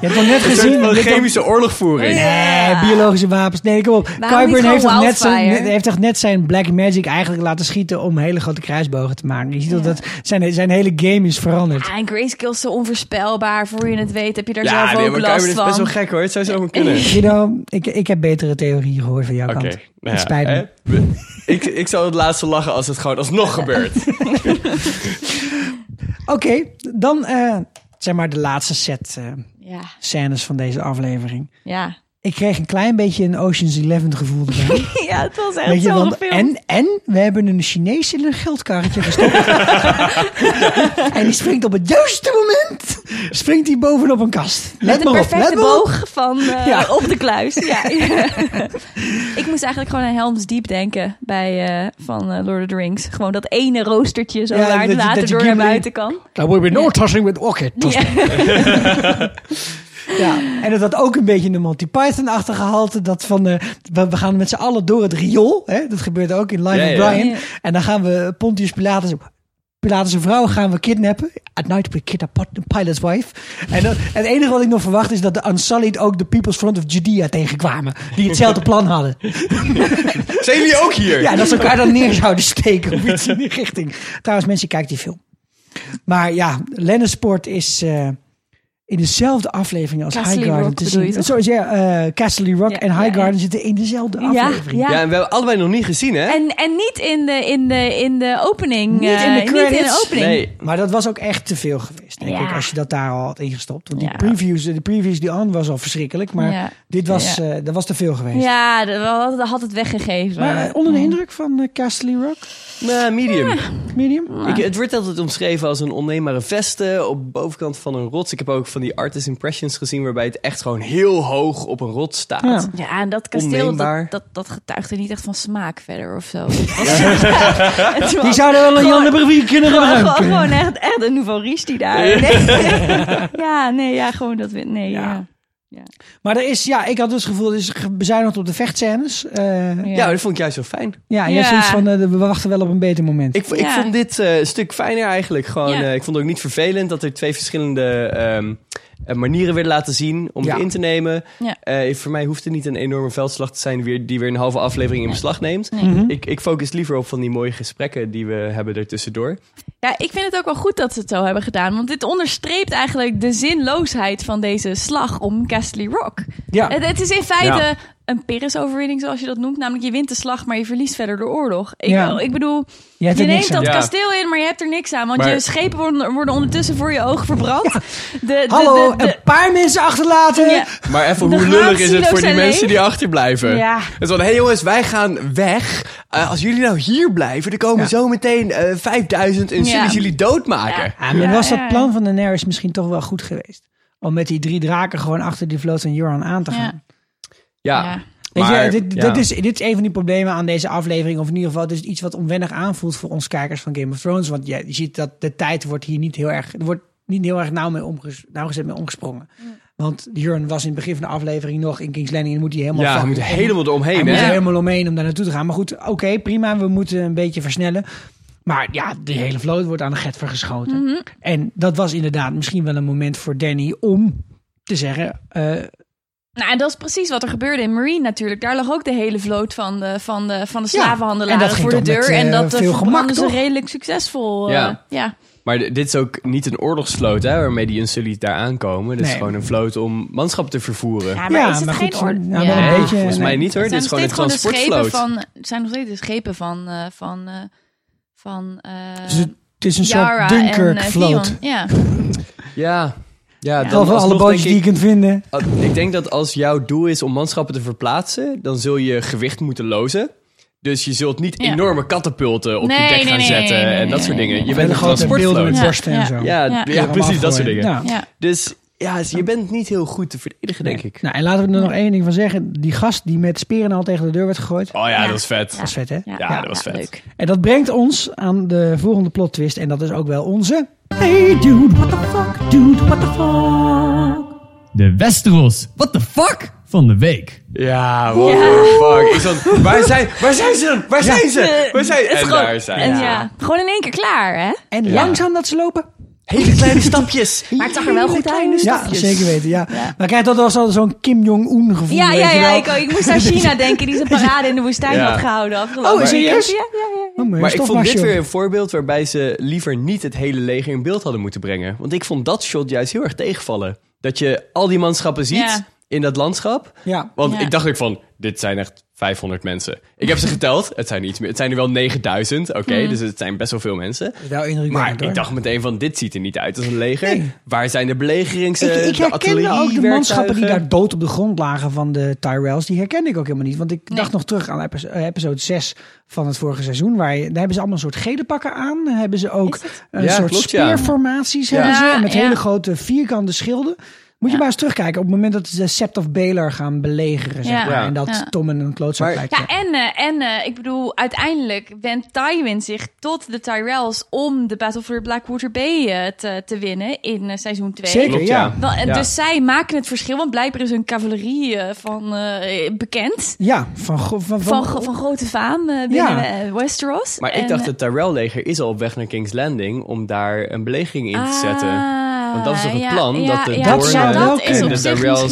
Je hebt toch net Een soort gezien... van dit chemische oorlogvoering. Nee, biologische wapens. Nee, kom op. Waarom Qyburn heeft, toch net zijn, heeft toch net zijn Black Magic eigenlijk laten schieten om hele grote kruisbogen te maken. Je ziet dat zijn, zijn hele game is veranderd. Ah, en Grayskull is zo onvoorspelbaar. Voor je het weet heb je daar Ja, zelf nee, ook last van. best wel gek hoor. Het zou zo kunnen. Guido, ik, ik heb betere theorieën gehoord van jouw Oké, kant. nou ja, het spijt me. ik, ik zou het laatste lachen als het gewoon alsnog gebeurt. Oké, dan eh, zeg maar de laatste set eh, Ja, scènes van deze aflevering. ja. Ik kreeg een klein beetje een Ocean's Eleven gevoel erbij. ja, het was echt Weet je, zo gefilmd. en, en we hebben een Chinees in een geldkarretje gestopt. en die springt op het juiste moment. Springt hij bovenop een kast. Let Met een maar op, perfecte let maar op. boog van eh, Ja. op de kluis. Ja. ik moest eigenlijk gewoon aan Helm's Deep denken bij eh, van eh, Lord of the Rings. Gewoon dat ene roostertje zo Ja, waar het je- water je door naar buiten kan. There will be no tossing with okay. Ja. En dat had ook een beetje een Monty Python-achtige gehalte. Dat van, eh, we, we gaan met z'n allen door het riool. Hè? Dat gebeurt ook in Live Ja. Brian. Ja. En dan gaan we Pontius Pilatus... Pilatus' vrouw gaan we kidnappen. At night we kidnap Pilate's wife. En dan, het enige wat ik nog verwacht is dat de Unsullied ook de People's Front of Judea tegenkwamen. Die hetzelfde plan hadden. Zijn jullie ook hier? Ja, dat ze elkaar dan neer zouden steken of iets in die richting. Trouwens, mensen, kijkt die film. Maar ja, Lennosport is eh, in dezelfde aflevering als Castle Highgarden Rock te zien. Sorry, ja, eh Castle Rock Ja, en ja, Highgarden ja. zitten in dezelfde aflevering. ja. Ja, en we hebben allebei nog niet gezien, hè? En, en niet in de, in de, in de opening. Niet eh, in de Niet in de opening. Nee. Maar dat was ook echt te veel geweest, denk Ja. ik, als je dat daar al had ingestopt. Want die Ja. previews, de previews die on was al verschrikkelijk, maar Ja. dit was, Ja. eh, dat was te veel geweest. Ja, dat had het weggegeven. Maar eh, onder de indruk van eh, Castle Rock, Nou, medium. medium? Ik, het wordt altijd omschreven als een onneembare veste op de bovenkant van een rots. Ik heb ook van die artist impressions gezien waarbij het echt gewoon heel hoog op een rots staat. Ja. Ja, en dat kasteel, dat, dat, dat getuigde niet echt van smaak verder of zo. Was- Die zouden wel een Jan de kunnen gewoon, gewoon, gebruiken. gewoon echt, echt een nouveau riche die daar. Nee. ja, nee, ja, gewoon dat we. Nee, ja. Maar er is, ja, ik had dus het gevoel, er is bezuinigd op de vechtscènes. Eh, Ja, dat vond ik juist zo fijn. Ja, je Ja. hebt zoiets van, eh, we wachten wel op een beter moment. Ik, ik Ja. vond dit eh, een stuk fijner eigenlijk. Gewoon, Ja. eh, ik vond het ook niet vervelend dat er twee verschillende ehm, eh, manieren werden laten zien om Ja. het in te nemen. Ja. Eh, voor mij hoeft het niet een enorme veldslag te zijn die weer, die weer een halve aflevering in beslag neemt. Mhm. Ik, ik focus liever op van die mooie gesprekken die we hebben ertussendoor. Ja, ik vind het ook wel goed dat ze het zo hebben gedaan. Want dit onderstreept eigenlijk de zinloosheid van deze slag om Castle Rock. Ja. Het, het is in feite Ja. Een Pyrrhus-overwinning, zoals je dat noemt. Namelijk, je wint de slag, maar je verliest verder de oorlog. Ik, Ja. ik bedoel, Je neemt dat Ja. kasteel in, maar je hebt er niks aan. Want Maar- je schepen worden, worden ondertussen voor je ogen verbrand. De, de, Hallo, de- de- een paar mensen achterlaten. Ja. Maar even, De hoe lullig is het voor die mensen die achterblijven? Ja. Het is van, hé hey jongens, wij gaan weg. Eh, als jullie nou hier blijven, dan komen Ja. zo meteen eh 5000 en zullen jullie doodmaken. Ja. Ja, maar was dat ja, plan van Daenerys misschien toch wel goed geweest? Om met die drie draken gewoon achter die vloot van Joran aan te gaan. Ja. Ja, Ja. Weet maar, je, dit, ja. dit, is, dit is een van die problemen aan deze aflevering. Of in ieder geval, het is iets wat onwennig aanvoelt voor ons kijkers van Game of Thrones. Want ja, je ziet dat de tijd wordt hier niet heel erg, er wordt niet heel erg nauw mee omges, nauwgezet mee omgesprongen. Want Jurn was in het begin van de aflevering nog in King's Landing. En moet hij helemaal ja, om- helemaal Hij eromheen, moet er hè? helemaal omheen om daar naartoe te gaan. Maar goed, oké, prima. We moeten een beetje versnellen. Maar ja, die hele vloot wordt aan de getver geschoten. Mhm. En dat was inderdaad misschien wel een moment voor Danny om te zeggen... eh, Nou, en dat is precies wat er gebeurde in Marine natuurlijk. Daar lag ook de hele vloot van de, van de, van de slavenhandelaren voor de met, deur. en eh, dat eh, veel verbrandden gemak, ze redelijk succesvol. eh, Ja. ja. Maar dit is ook niet een oorlogsvloot, hè, waarmee die Unsullied daar aankomen. Dit is Nee. gewoon een vloot om manschap te vervoeren. Ja, maar Ja, is het maar geen ja, wel een beetje- Volgens mij nee. niet hoor, Het dit zijn is nog gewoon een steeds gewoon de schepen transportvloot. van, het zijn nog steeds de schepen van, eh, van, eh, van eh, dus het, is een Yara soort en, Dunkirk eh, vloot. Theon. Ja. Ja, ja dan Behalve alle bootjes die je kunt vinden. ik, denk dat als jouw doel is om manschappen te verplaatsen, dan zul je gewicht moeten lozen. Dus je zult niet Ja. enorme katapulten op Nee, je dek gaan nee, zetten nee, nee, en dat nee, soort dingen. Je bent een grote beelden transportvloot. met Ja, borsten en ja. zo. Ja, Ja. ja, Ja, precies, dat soort dingen. Ja. Ja. Dus ja, dus je bent niet heel goed te verdedigen, denk ik. Nou, en laten we er nog één ding van zeggen. Die gast die met speren al tegen de deur werd gegooid. Oh ja, dat was vet. Dat is vet, hè? Ja, Ja, dat was vet. Leuk. En dat brengt ons aan de volgende plot twist. En dat is ook wel onze... Hey dude, what the fuck? Dude, what the fuck? De Westeros, what the fuck, van de week. Ja, what the fuck. Ik zat, waar, zijn, waar zijn ze dan? Waar zijn ze? Waar zijn En gewoon- daar zijn en ze. ja. gewoon in één keer klaar, hè? En Ja. langzaam dat ze lopen. Hele kleine stapjes. Maar het zag er wel goed uit. Ja, zeker weten. Ja. Maar ik krijg dat wel zo- zo'n Kim Jong-un gevoel. Ja, ja, ja. Ik, ik moest aan China denken, die zijn parade in de woestijn Ja. had gehouden afgelopen Oh, serieus? Ja, ja, ja. Oh, maar Maar ik vond dit weer een voorbeeld waarbij ze liever niet het hele leger in beeld hadden moeten brengen. Want ik vond dat shot juist heel erg tegenvallen. Dat je al die manschappen ziet Ja. in dat landschap. Ja. Want Ja. ik dacht ook van, dit zijn echt 500 mensen. Ik heb ze geteld. Het zijn, iets meer, het zijn er wel 9000. Oké, Hmm. dus het zijn best wel veel mensen. Wel indrukwekkend, Maar hoor. ik dacht meteen van, dit ziet er niet uit als een leger. Nee. Waar zijn de belegerings... Ik, ik de herkende ook de manschappen die daar dood op de grond lagen van de Tyrells. Die herkende ik ook helemaal niet. Want ik dacht nog terug aan eh, episode 6 van het vorige seizoen. Waar je, daar hebben ze allemaal een soort gele pakken aan. Hebben ze ook een Ja, soort klopt, speerformaties. Ja. Hebben ze, met ja. hele grote vierkante schilden. Moet je maar eens terugkijken op het moment dat ze de Sept of Baelor gaan belegeren, zeg Ja. maar. Ja. En dat Ja. Tom en een klootzak lijkt. Ja, en, eh, en eh, ik bedoel, uiteindelijk wendt Tywin zich tot de Tyrells om de Battle for Blackwater Bay eh, te, te winnen in seizoen 2. Zeker, Klopt, ja. Dus zij maken het verschil, want blijkbaar is hun cavalerie van, eh, bekend. Ja, van, van, Van, van, van grote faam binnen Ja. Westeros. Maar En, ik dacht, het Tyrell-leger is al op weg naar King's Landing om daar een belegering in te zetten. Want dat is toch het ja, plan? ja, dat de ja, Dat zou Dorne wel dat is kunnen. op en de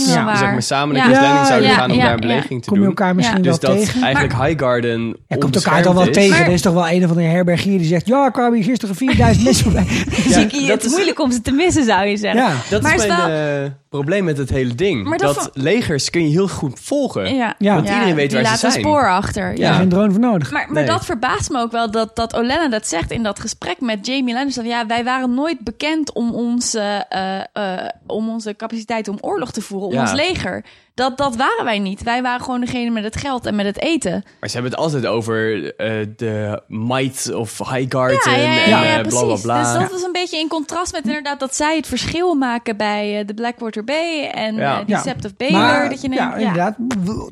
Ja. zeg maar, samen King's Landing zouden Ja, gaan om ja, daar een ja. belegering te kom je doen. elkaar misschien Ja. wel Dus dat tegen. eigenlijk Highgarden Je komt elkaar toch wel tegen. Er is toch wel een of andere herbergier die zegt... Ja, ik kwam hier gisteren 4000 mensen voorbij. Ja, Zie ik, dat het is- moeilijk om ze te missen, zou je zeggen. Ja. Dat Maar is mijn eh, probleem met het hele ding. Maar dat dat legers kun je heel goed volgen. Want iedereen weet die waar ze laat een zijn. spoor achter. Ja, geen drone voor nodig. Maar, dat verbaast me ook wel dat, dat Olenna dat zegt in dat gesprek met Jamie Lannister. Ja, wij waren nooit bekend om onze, eh, eh, om onze capaciteit om oorlog te voeren, om Ja. ons leger. Dat, dat waren wij niet. Wij waren gewoon degene met het geld en met het eten. Maar ze hebben het altijd over eh, de might of Highgarden Ja, ja, ja, en ja, eh, precies. bla bla bla. Dus dat was een beetje in contrast met inderdaad dat zij het verschil maken bij eh, de Blackwater Bay en Ja. of Baelor. Maar, dat je ja, denkt, ja, inderdaad.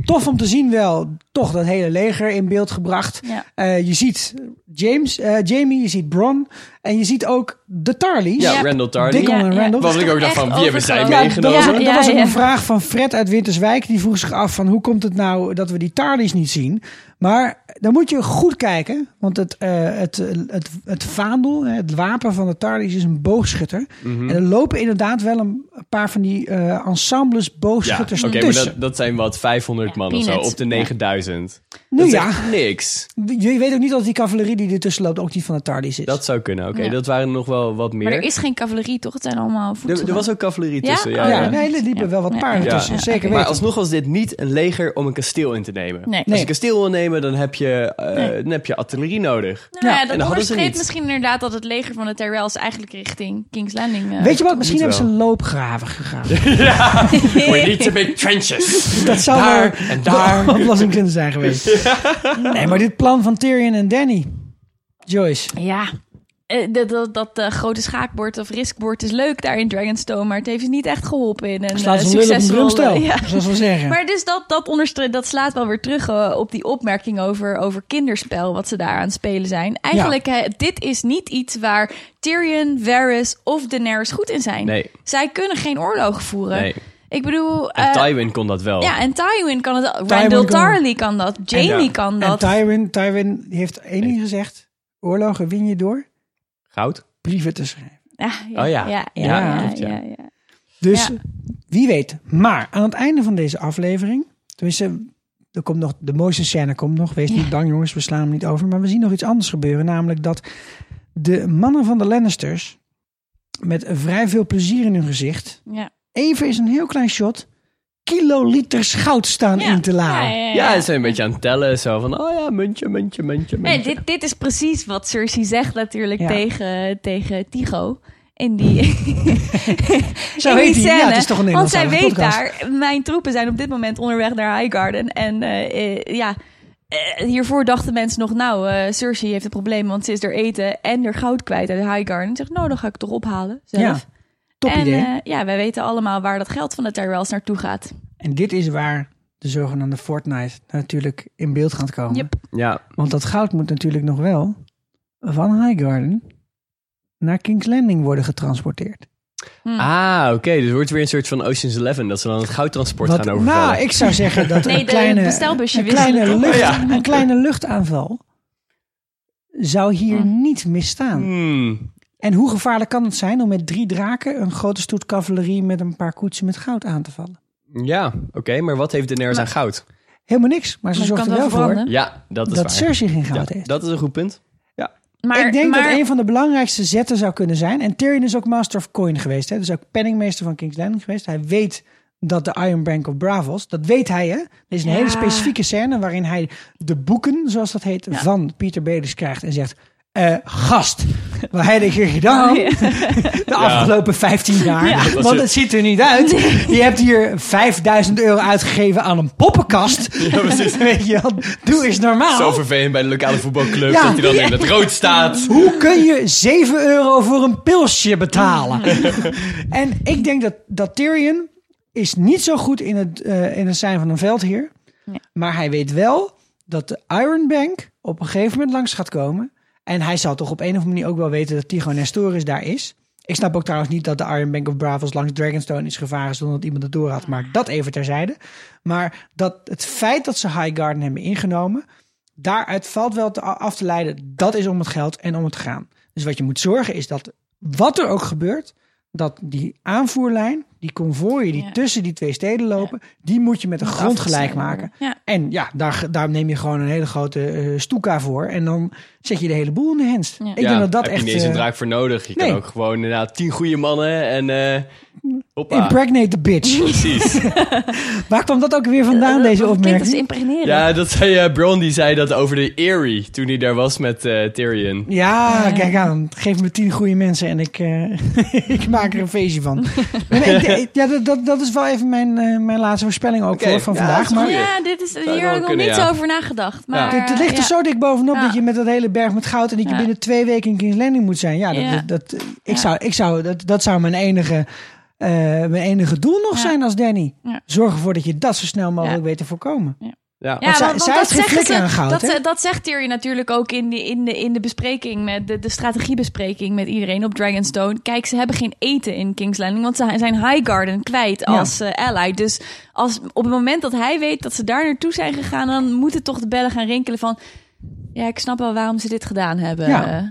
Tof om te zien wel toch dat hele leger in beeld gebracht. Ja. Eh, je ziet James, eh, Jamie, je ziet Bron. En je ziet ook de Tarleys. Ja, Ja. Randall Tarly. Dickon Ja, en ja. Randall. Wat ik ook dacht van, wie hebben zij overgenomen. Ja, dat meegenomen? dat Ja, was een vraag van Fred uit Winterswijk. Die vroeg zich af van hoe komt het nou dat we die Tarleys niet zien. Maar dan moet je goed kijken. Want het, eh, het, het, het vaandel, hè, het wapen van de Tarleys is een boogschutter. Mhm. En er lopen inderdaad wel een paar van die eh, ensembles Ja, boogschutters oké, maar dat, dat zijn wat 500 man of zo op de 9000. Nou dat is ja. echt niks. Je weet ook niet of die cavalerie die ertussen loopt ook niet van de Tarleys is. Dat zou kunnen, oké. Ja. Dat waren nog wel wat meer. Maar er is geen cavalerie, toch? Het zijn allemaal er, voedsel. er was ook cavalerie Ja? tussen. Ja, ja, ja. nee, er liepen Ja. wel wat Ja. paarden Ja. tussen. Ja, Zeker oké. Maar weten. alsnog was dit niet een leger om een kasteel in te nemen. Nee. Als je een kasteel wil nemen, dan heb je, eh, Nee. dan heb je artillerie nodig. Nou Ja, ja, en dat onderstreept niet. misschien inderdaad dat het leger van de Tyrells eigenlijk richting King's Landing... eh, Weet je wat? Misschien hebben ze loopgraven gegaan. We need to make trenches. Dat zou Daar en daar. de oplossing kunnen zijn geweest. Nee, maar dit plan van Tyrion en Danny. Joyce. Ja, dat, dat, dat eh, grote schaakbord of riskbord is leuk daar in Dragonstone, maar het heeft ze niet echt geholpen in een Slaat eh, een succesvol... drumstel, eh, ja. zoals we zeggen. Maar dus dat, dat, onderstre- dat slaat wel weer terug eh, op die opmerking over, over kinderspel, wat ze daar aan het spelen zijn. Eigenlijk, eh, dit is niet iets waar Tyrion, Varys of Daenerys goed in zijn. Nee. Zij kunnen geen oorlogen voeren. Nee. Ik bedoel... En eh, Tywin kon dat wel. Ja, en Tywin kan het. Tywin Randall kan- Tarly kan dat. Jamie ja. kan En dat. Tywin, Tywin heeft één ding gezegd. Oorlogen win je door Goud? brieven te schrijven. Ja, Oh ja. Ja, ja, Ja, ja, klopt, ja. ja, ja. Dus Ja. wie weet. Maar aan het einde van deze aflevering... Tenminste, er komt nog, de mooiste scène komt nog. Wees niet bang jongens, we slaan hem niet over. Maar we zien nog iets anders gebeuren. Namelijk dat de mannen van de Lannisters... met vrij veel plezier in hun gezicht... Ja. even is een heel klein shot... kiloliters goud staan Ja. in te laden. Ja, ja, ja. Ja, ze zijn een beetje aan het tellen. Zo van, oh ja, muntje, muntje, muntje, muntje. dit, dit is precies wat Cersei zegt natuurlijk Ja. tegen, tegen Tycho. In die, Zo in heet die. Ja, het is toch een Want zij weet podcast. daar, mijn troepen zijn op dit moment onderweg naar Highgarden. En eh, eh, ja, eh, hiervoor dachten mensen nog, nou, eh, Cersei heeft een probleem, want ze is er eten en er goud kwijt uit Highgarden. En zegt, nou, dan ga ik het toch ophalen zelf. Ja, top en, idee. eh, ja, wij weten allemaal waar dat geld van de Tyrells naartoe gaat. En dit is waar de zogenaamde Fortnite natuurlijk in beeld gaat komen. Yep. Ja, Want dat goud moet natuurlijk nog wel van Highgarden naar King's Landing worden getransporteerd. Ah, oké. Dus het wordt weer een soort van Ocean's Eleven. Dat ze dan het goudtransport Wat- gaan overvallen. nou, ik zou zeggen dat Nee, een, kleine, bestelbusje een, kleine lucht, Ja. een kleine luchtaanval zou hier Hm. niet misstaan. Hmm. En hoe gevaarlijk kan het zijn om met drie draken een grote stoet cavalerie met een paar koetsen met goud aan te vallen? Ja, oké. maar wat heeft Daenerys aan goud? Helemaal niks, maar ze zorgt er wel voor. Ja, dat is dat waar. Cersei geen Ja, goud heeft. dat is een goed punt. Maar, ik denk maar, dat een van de belangrijkste zetten zou kunnen zijn. En Tyrion is ook Master of Coin geweest. Hè? Dus ook penningmeester van King's Landing geweest. Hij weet dat de Iron Bank of Bravos, dat weet hij hè. Er is een Ja. hele specifieke scène waarin hij de boeken, zoals dat heet, van Peter Baelish krijgt. En zegt, eh, gast, wat heb je gedaan de afgelopen 15 jaar? Want het. het ziet er niet uit. Je hebt hier 5000 euro uitgegeven aan een poppenkast. Weet je doe eens normaal. Zo vervelend bij de lokale voetbalclub Ja. dat hij dan in het rood staat. Hoe kun je 7 euro voor een pilsje betalen? en ik denk dat, dat Tyrion is niet zo goed in het, eh, in het zijn van een veldheer. Maar hij weet wel dat de Iron Bank op een gegeven moment langs gaat komen. En hij zal toch op een of andere manier ook wel weten dat Tycho Nestoris daar is. Ik snap ook trouwens niet dat de Iron Bank of Bravos langs Dragonstone is gevaren zonder dat iemand het door had. Maar dat even terzijde. Maar dat het feit dat ze Highgarden hebben ingenomen, daaruit valt wel te, af te leiden, dat is om het geld en om het gaan. Dus wat je moet zorgen is dat, wat er ook gebeurt, dat die aanvoerlijn, die konvooien die Ja. tussen die twee steden lopen, die moet je met de Moet grond gelijk maken. Ja. En ja, daar, daar neem je gewoon een hele grote stoeka voor. En dan zet je de hele boel in de hens. Ja. Ik denk dat dat heb echt... je niet eens een eh, draak voor nodig. Je nee. kan ook gewoon inderdaad tien goede mannen en... eh hoppa. Impregnate the bitch. Precies. Waar kwam dat ook weer vandaan, deze Dat klinkt als opmerking? impregneren. Ja, dat zei eh Bron, die zei dat over de Erie toen hij daar was met eh, Tyrion. Ja, kijk aan. Geef me tien goede mensen en ik, eh, ik maak er een feestje van. Ik- ja, dat, dat, dat is wel even mijn, eh, mijn laatste voorspelling ook voor van ja, vandaag. Maar. Ja, dit is, hier heb ik nog niet over nagedacht. Maar, het, het ligt er ja. zo dik bovenop Ja. dat je met dat hele berg met goud en dat je Ja. binnen twee weken in King's Landing moet zijn. Ja, dat, Ja. dat, dat- ik Ja. zou, ik zou, dat, dat zou mijn enige, eh, mijn enige doel nog Ja. zijn als Danny. Ja. Zorg ervoor dat je dat zo snel mogelijk Ja. weet te voorkomen. Ja. Ja, Want zij- want, zij dat heeft geen zeggen flikker aan ze, goud, dat, ze- dat zegt Tyrion natuurlijk ook in de, in de, in de bespreking, met de, de strategiebespreking met iedereen op Dragonstone. Kijk, ze hebben geen eten in King's Landing, want ze zijn Highgarden kwijt Ja. als eh, ally. Dus als, op het moment dat hij weet dat ze daar naartoe zijn gegaan, dan moeten toch de bellen gaan rinkelen van... Ja, ik snap wel waarom ze dit gedaan hebben. Ja. Eh,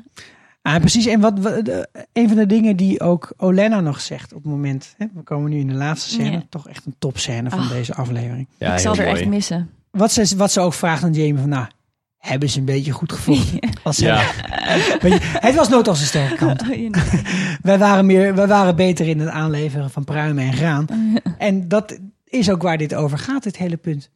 Ah, precies. En wat, wat- de- een van de dingen die ook Olenna nog zegt op het moment. Hè, we komen nu in de laatste scène. Toch echt een topscène van Ach. deze aflevering. Ja, ik zal er mooi. echt missen. Wat ze, wat ze ook vraagt aan Jamie van, nou, hebben ze een beetje goed gevochten? Ze- Ja. Het was nooit als een sterke kant. Wij waren, meer, wij waren beter in het aanleveren van pruimen en graan. En dat is ook waar dit over gaat, dit hele punt.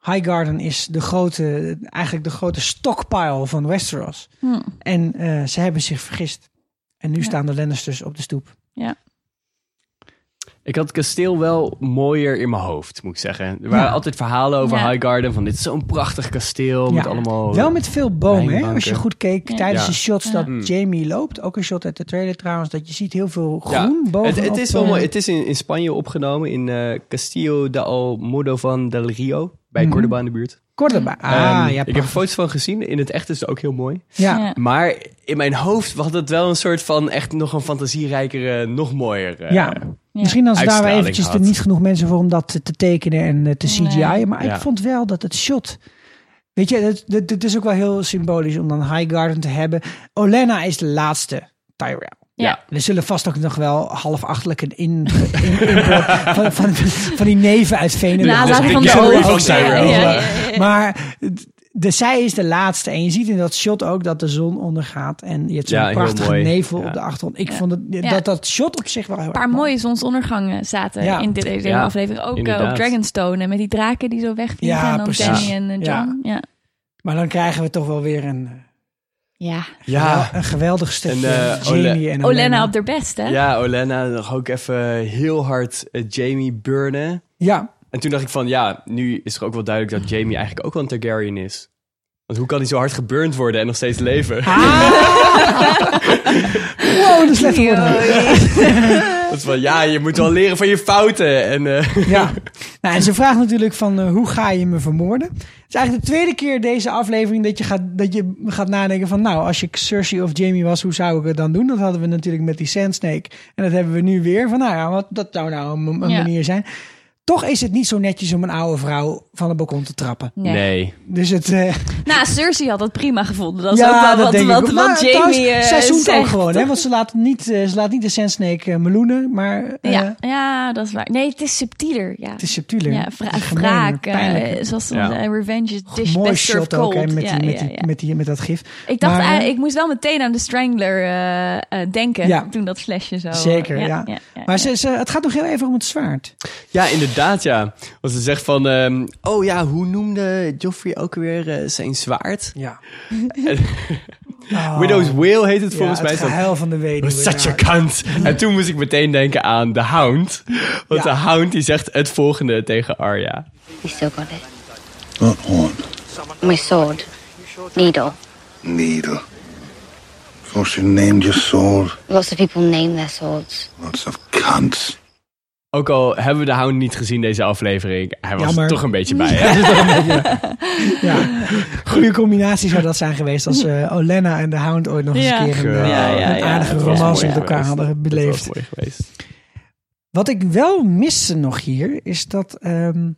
Highgarden is de grote, eigenlijk de grote stockpile van Westeros. Hm. En eh, ze hebben zich vergist. En nu staan de Lannisters op de stoep. Ik had het kasteel wel mooier in mijn hoofd, moet ik zeggen. Er waren Ja. altijd verhalen over Ja. Highgarden. Van dit is zo'n prachtig kasteel met Ja. allemaal... Wel met veel bomen, hè? Als je goed keek Ja. tijdens Ja. de shots dat Mm. Jamie loopt. Ook een shot uit de trailer trouwens. Dat je ziet heel veel Ja, groen boven. Het, het is wel mooi. Het is in, in Spanje opgenomen, in eh Castillo de Almodovan del Rio. Bij Mhm. Cordoba in de buurt. Cordoba. Ah, Ehm, ja, ik heb er foto's van gezien. In het echt is het ook heel mooi. Ja. Ja. Maar in mijn hoofd had het wel een soort van echt nog een fantasierijkere, nog mooier. eh, Ja. Misschien als daar eventjes had. er niet genoeg mensen voor om dat te, te tekenen en eh, te Nee. CGI'en. Maar Ja. ik vond wel dat het shot... Weet je, het, het, het is ook wel heel symbolisch om dan Highgarden te hebben. Olenna is de laatste Tyrell. Ja. Er zullen vast ook nog wel half-achtelijk een in, in, in- van, van, van die neven uit Venen. Nalaten de van de. Maar de, zij is de laatste. En je ziet in dat shot ook dat de zon ondergaat. En je hebt zo'n Ja, prachtige nevel Ja. op de achtergrond. Ik Ja. vond het, Ja. dat dat shot op zich wel heel Een paar mooi. mooie zonsondergangen zaten Ja. in dit- deze Ja, aflevering. Ook eh, op. Dragonstone. En met die draken die zo wegvliegen. Ja, en dan precies. Danny en eh, Ja. John. Ja. Maar dan krijgen we toch wel weer een, Ja. Ja, een geweldig stukje En, eh, Jamie en Olenna op haar best, hè? ja, Olenna nog ook even heel hard eh, Jamie burnen. Ja, En toen dacht ik van, ja, nu is er ook wel duidelijk dat Jamie eigenlijk ook wel een Targaryen is. Want hoe kan hij zo hard geburnd worden en nog steeds leven? wow, de slechte woorden. Dat is van, ja, je moet wel leren van je fouten. En, eh, Ja. Nou, en ze vraagt natuurlijk van eh, hoe ga je me vermoorden? Het is eigenlijk de tweede keer deze aflevering dat je gaat, dat je gaat nadenken van... nou, als je Cersei of Jamie was, hoe zou ik het dan doen? Dat hadden we natuurlijk met die Sand Snake. En dat hebben we nu weer van, nou ja, wat, dat zou nou een, een Ja. manier zijn. Toch is het niet zo netjes om een oude vrouw van een balkon te trappen. Nee. nee. Dus het... eh, Nou, Cersei had dat prima gevonden. Dat is ja, ook wel dat wat, denk ik wat, ook. wat Maar trouwens, Jamie zij zoent ook gewoon, hè? Want ze laat niet, eh, ze laat niet de Sand Snake meloenen, maar eh, Ja, ja, dat is waar. Nee, het is subtieler. Ja, het is subtieler. ja wraak. eh, pijnlijk. zoals Ja. ja. revenge is dish Mooi best shot ook, hè, met, ja, die, met, ja, die, ja. Met, die, met dat gif. Ik dacht, Maar, ik moest wel meteen aan de Strangler eh, eh, denken Ja. toen dat flesje zo. Zeker, ja. ja, Maar ze, ze, het gaat nog heel even om het zwaard. Ja, inderdaad, ja. Want ze zegt van, ehm, oh ja, hoe noemde Joffrey ook weer eh, zijn zwaard? Ja. Oh. Widow's Whale heet het Ja, volgens mij. het gehuil van de weduwe. Such a cunt. En toen moest ik meteen denken aan The Hound. Want Ja. The Hound die zegt het volgende tegen Arya. You still got it. What horn? My sword. Needle. Needle. So she named your sword. Lots of people name their swords. Lots of cunts. Ook al hebben we The Hound niet gezien deze aflevering, hij was er toch een beetje bij. Hè? Ja, goede combinatie zou dat zijn geweest als eh, Olenna en de Hound ooit nog eens een keer een, eh, Ja, ja, een aardige romance met elkaar geweest. hadden beleefd. was mooi geweest. Wat ik wel miste nog hier, is dat ehm,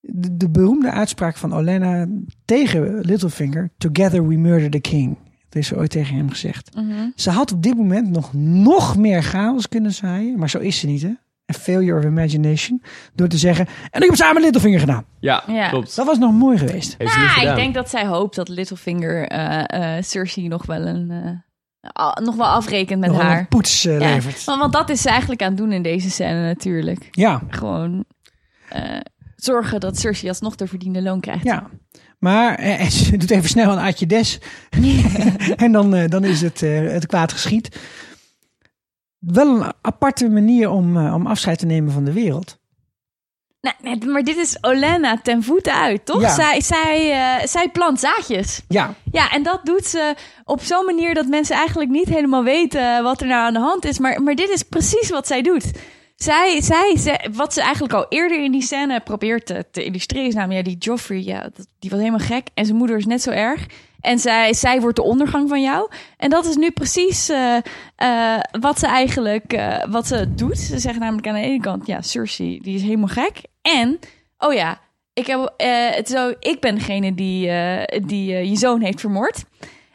de, de beroemde uitspraak van Olenna tegen Littlefinger, Together we murder the king. Dat is ooit tegen hem gezegd. Mhm. Ze had op dit moment nog, nog meer chaos kunnen zaaien, maar zo is ze niet hè. Failure of imagination. Door te zeggen, en ik heb samen Littlefinger gedaan. Ja, Ja. klopt. Dat was nog mooi geweest. Heeft niet Nou, ik denk dat zij hoopt dat Littlefinger eh, eh, Cersei nog wel een eh, nog wel afrekent met Nog haar. een poets Ja, levert. want, want dat is ze eigenlijk aan het doen in deze scène natuurlijk. Ja, Gewoon eh, zorgen dat Cersei alsnog de verdiende loon krijgt. ja. Maar eh, ze doet even snel een Atje Des. en dan, eh, dan is het, eh, het kwaad geschied. Wel een aparte manier om, eh, om afscheid te nemen van de wereld. Nee, nee, maar dit is Olenna ten voeten uit, toch? Ja. Zij, zij, eh, zij plant zaadjes. Ja, Ja, en dat doet ze op zo'n manier dat mensen eigenlijk niet helemaal weten wat er nou aan de hand is. Maar, maar dit is precies wat zij doet. Zij, zij, wat ze eigenlijk al eerder in die scène probeert te, te illustreren, is namelijk, ja, die Joffrey, ja, die was helemaal gek. En zijn moeder is net zo erg. En zij, zij wordt de ondergang van jou. En dat is nu precies eh, eh, wat ze eigenlijk eh, wat ze doet. Ze zeggen namelijk aan de ene kant, ja, Cersei, die is helemaal gek. En, oh ja, ik, heb, het zo, ik ben degene die, die je zoon heeft vermoord.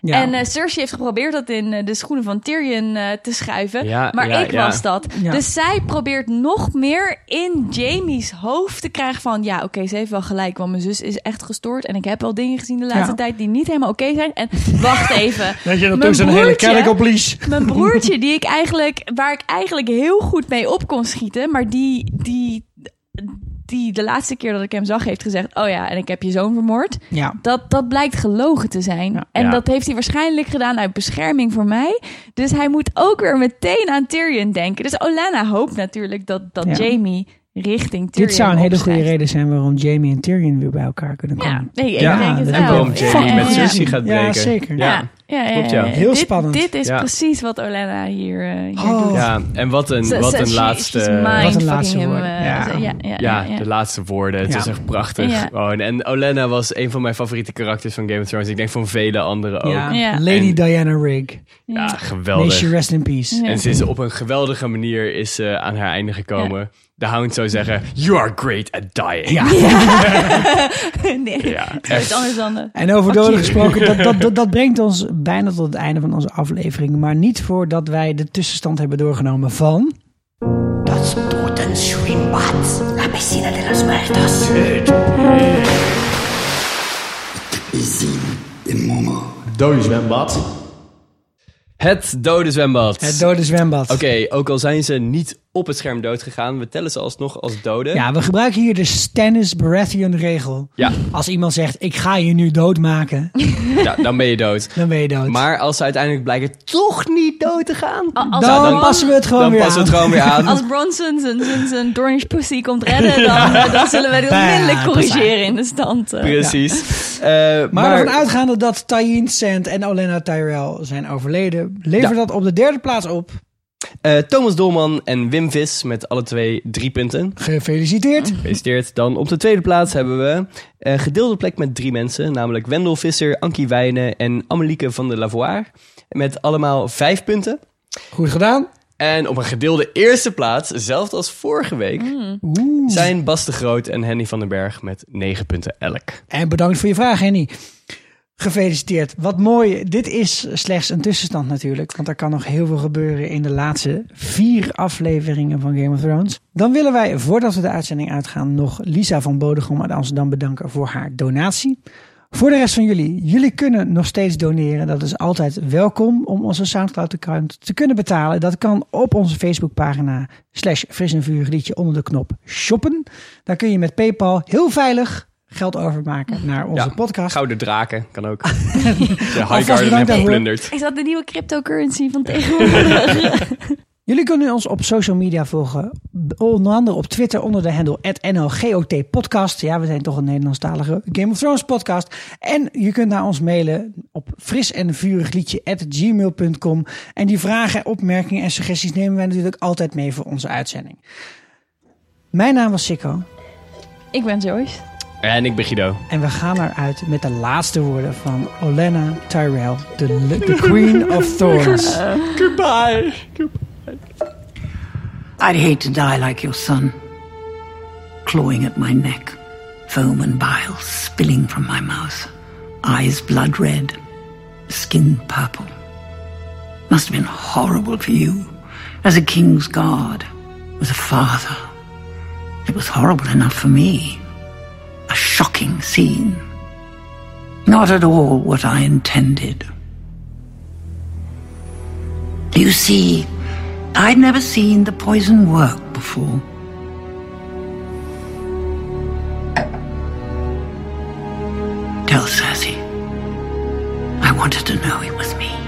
Ja. En eh, Cersei heeft geprobeerd dat in eh, de schoenen van Tyrion eh, te schuiven. Ja, maar ja, ik ja. was dat. Ja. Dus zij probeert nog meer in Jamie's hoofd te krijgen van... ja, oké, ze heeft wel gelijk, want mijn zus is echt gestoord... en ik heb wel dingen gezien de laatste Ja. tijd die niet helemaal oké zijn. En wacht even. Weet je, dat een hele broertje- kerk op lies. Mijn broertje, die ik eigenlijk, waar ik eigenlijk heel goed mee op kon schieten, maar die, die, die de laatste keer dat ik hem zag heeft gezegd: Oh ja, en ik heb je zoon vermoord. Ja, Dat, dat blijkt gelogen te zijn. Ja. en Ja. dat heeft hij waarschijnlijk gedaan uit bescherming voor mij. Dus hij moet ook weer meteen aan Tyrion denken. Dus Olenna hoopt natuurlijk dat, dat Ja. Jamie richting Tyrion dit zou een hele goede reden zijn waarom Jamie en Tyrion weer bij elkaar kunnen Ja, komen. nee, ik Ja, denk het dat wel. is waarom Jamie met Cersei gaat Ja, breken. zeker. Ja. Ja, ja, ja, Klopt, ja. ja. Heel dit, spannend. Dit is Ja. precies wat Olenna hier, eh, hier Oh. doet. Ja, en wat een, wat een she- laatste... Wat een laatste him, woorden. eh, Ja. ja, ja, ja, Ja, ja. de laatste woorden. Het Ja. is echt prachtig. Ja. Gewoon. En Olenna was een van mijn favoriete karakters van Game of Thrones. Ik denk van vele anderen ook. Ja. Ja. Lady En- Diana Rigg. Ja, May geweldig. she rest in peace. Ja. En ze is op een geweldige manier is ze aan haar einde gekomen. De Hound zou zeggen, you are great at dying. Ja. nee, Ja, echt. anders dan... eh, En over doden gesproken, dat, dat, dat, dat brengt ons bijna tot het einde van onze aflevering. Maar niet voordat wij de tussenstand hebben doorgenomen van... Los Totenschwimmbad. La piscina de los muertos. Dode zwembad. Het dode zwembad. Het dode zwembad. Oké, ook al zijn ze niet op het scherm dood gegaan, we tellen ze alsnog als doden. Ja, we gebruiken hier de Stannis Baratheon regel. Ja, Als iemand zegt, ik ga je nu doodmaken, ja, dan ben je dood. dan ben je dood. Maar als ze uiteindelijk blijken toch niet dood te gaan, Als, dan, dan- passen we het gewoon dan weer passen aan. we het gewoon weer aan. als Bronson zijn, zijn, zijn Dornish pussy komt redden, dan, eh, dan zullen wij onmiddellijk corrigeren in de stand. eh. Precies. Eh, Maar, maar ervan uitgaande dat Tywin Sand en Olenna Tyrell zijn overleden, levert Ja. dat op de derde plaats op. eh, Thomas Dolman en Wim Vis met alle twee drie punten. Gefeliciteerd. Gefeliciteerd. Dan op de tweede plaats hebben we een gedeelde plek met drie mensen. Namelijk Wendel Visser, Ankie Wijnen en Amelieke van der Lavoie. Met allemaal vijf punten. Goed gedaan. En op een gedeelde eerste plaats, zelfs als vorige week, Oeh. zijn Bas de Groot en Henny van den Berg met negen punten elk. En bedankt voor je vraag, Henny. Gefeliciteerd. Wat mooi. Dit is slechts een tussenstand natuurlijk. Want er kan nog heel veel gebeuren in de laatste vier afleveringen van Game of Thrones. Dan willen wij, voordat we de uitzending uitgaan, nog Lisa van Bodegom uit Amsterdam bedanken voor haar donatie. Voor de rest van jullie, jullie kunnen nog steeds doneren. Dat is altijd welkom om onze Soundcloud-account te kunnen betalen. Dat kan op onze Facebookpagina slash fris en vuur liedje onder de knop shoppen. Daar kun je met Paypal heel veilig geld overmaken naar onze Ja, podcast. Gouden draken kan ook. De Alvast High Garden bedankt hebben geplunderd. Is dat de nieuwe cryptocurrency van tegenwoordig? Jullie kunnen ons op social media volgen. Onder andere op Twitter onder de handle NLGOT podcast. Ja, we zijn toch een Nederlandstalige Game of Thrones podcast. En je kunt naar ons mailen op fris en vurig liedje gmail.com. En die vragen, opmerkingen en suggesties nemen wij natuurlijk altijd mee voor onze uitzending. Mijn naam was Sikko. ik ben Joyce. En ik ben Guido. En we gaan eruit met de laatste woorden van Olenna Tyrell, de, de Queen of Thorns. Goodbye. I'd hate to die like your son, clawing at my neck, foam and bile spilling from my mouth, eyes blood red, skin purple. Must have been horrible for you, as a king's guard, as a father. It was horrible enough for me. A shocking scene. Not at all what I intended. You see, I'd never seen the poison work before. Tell Cersei. I wanted to know it was me.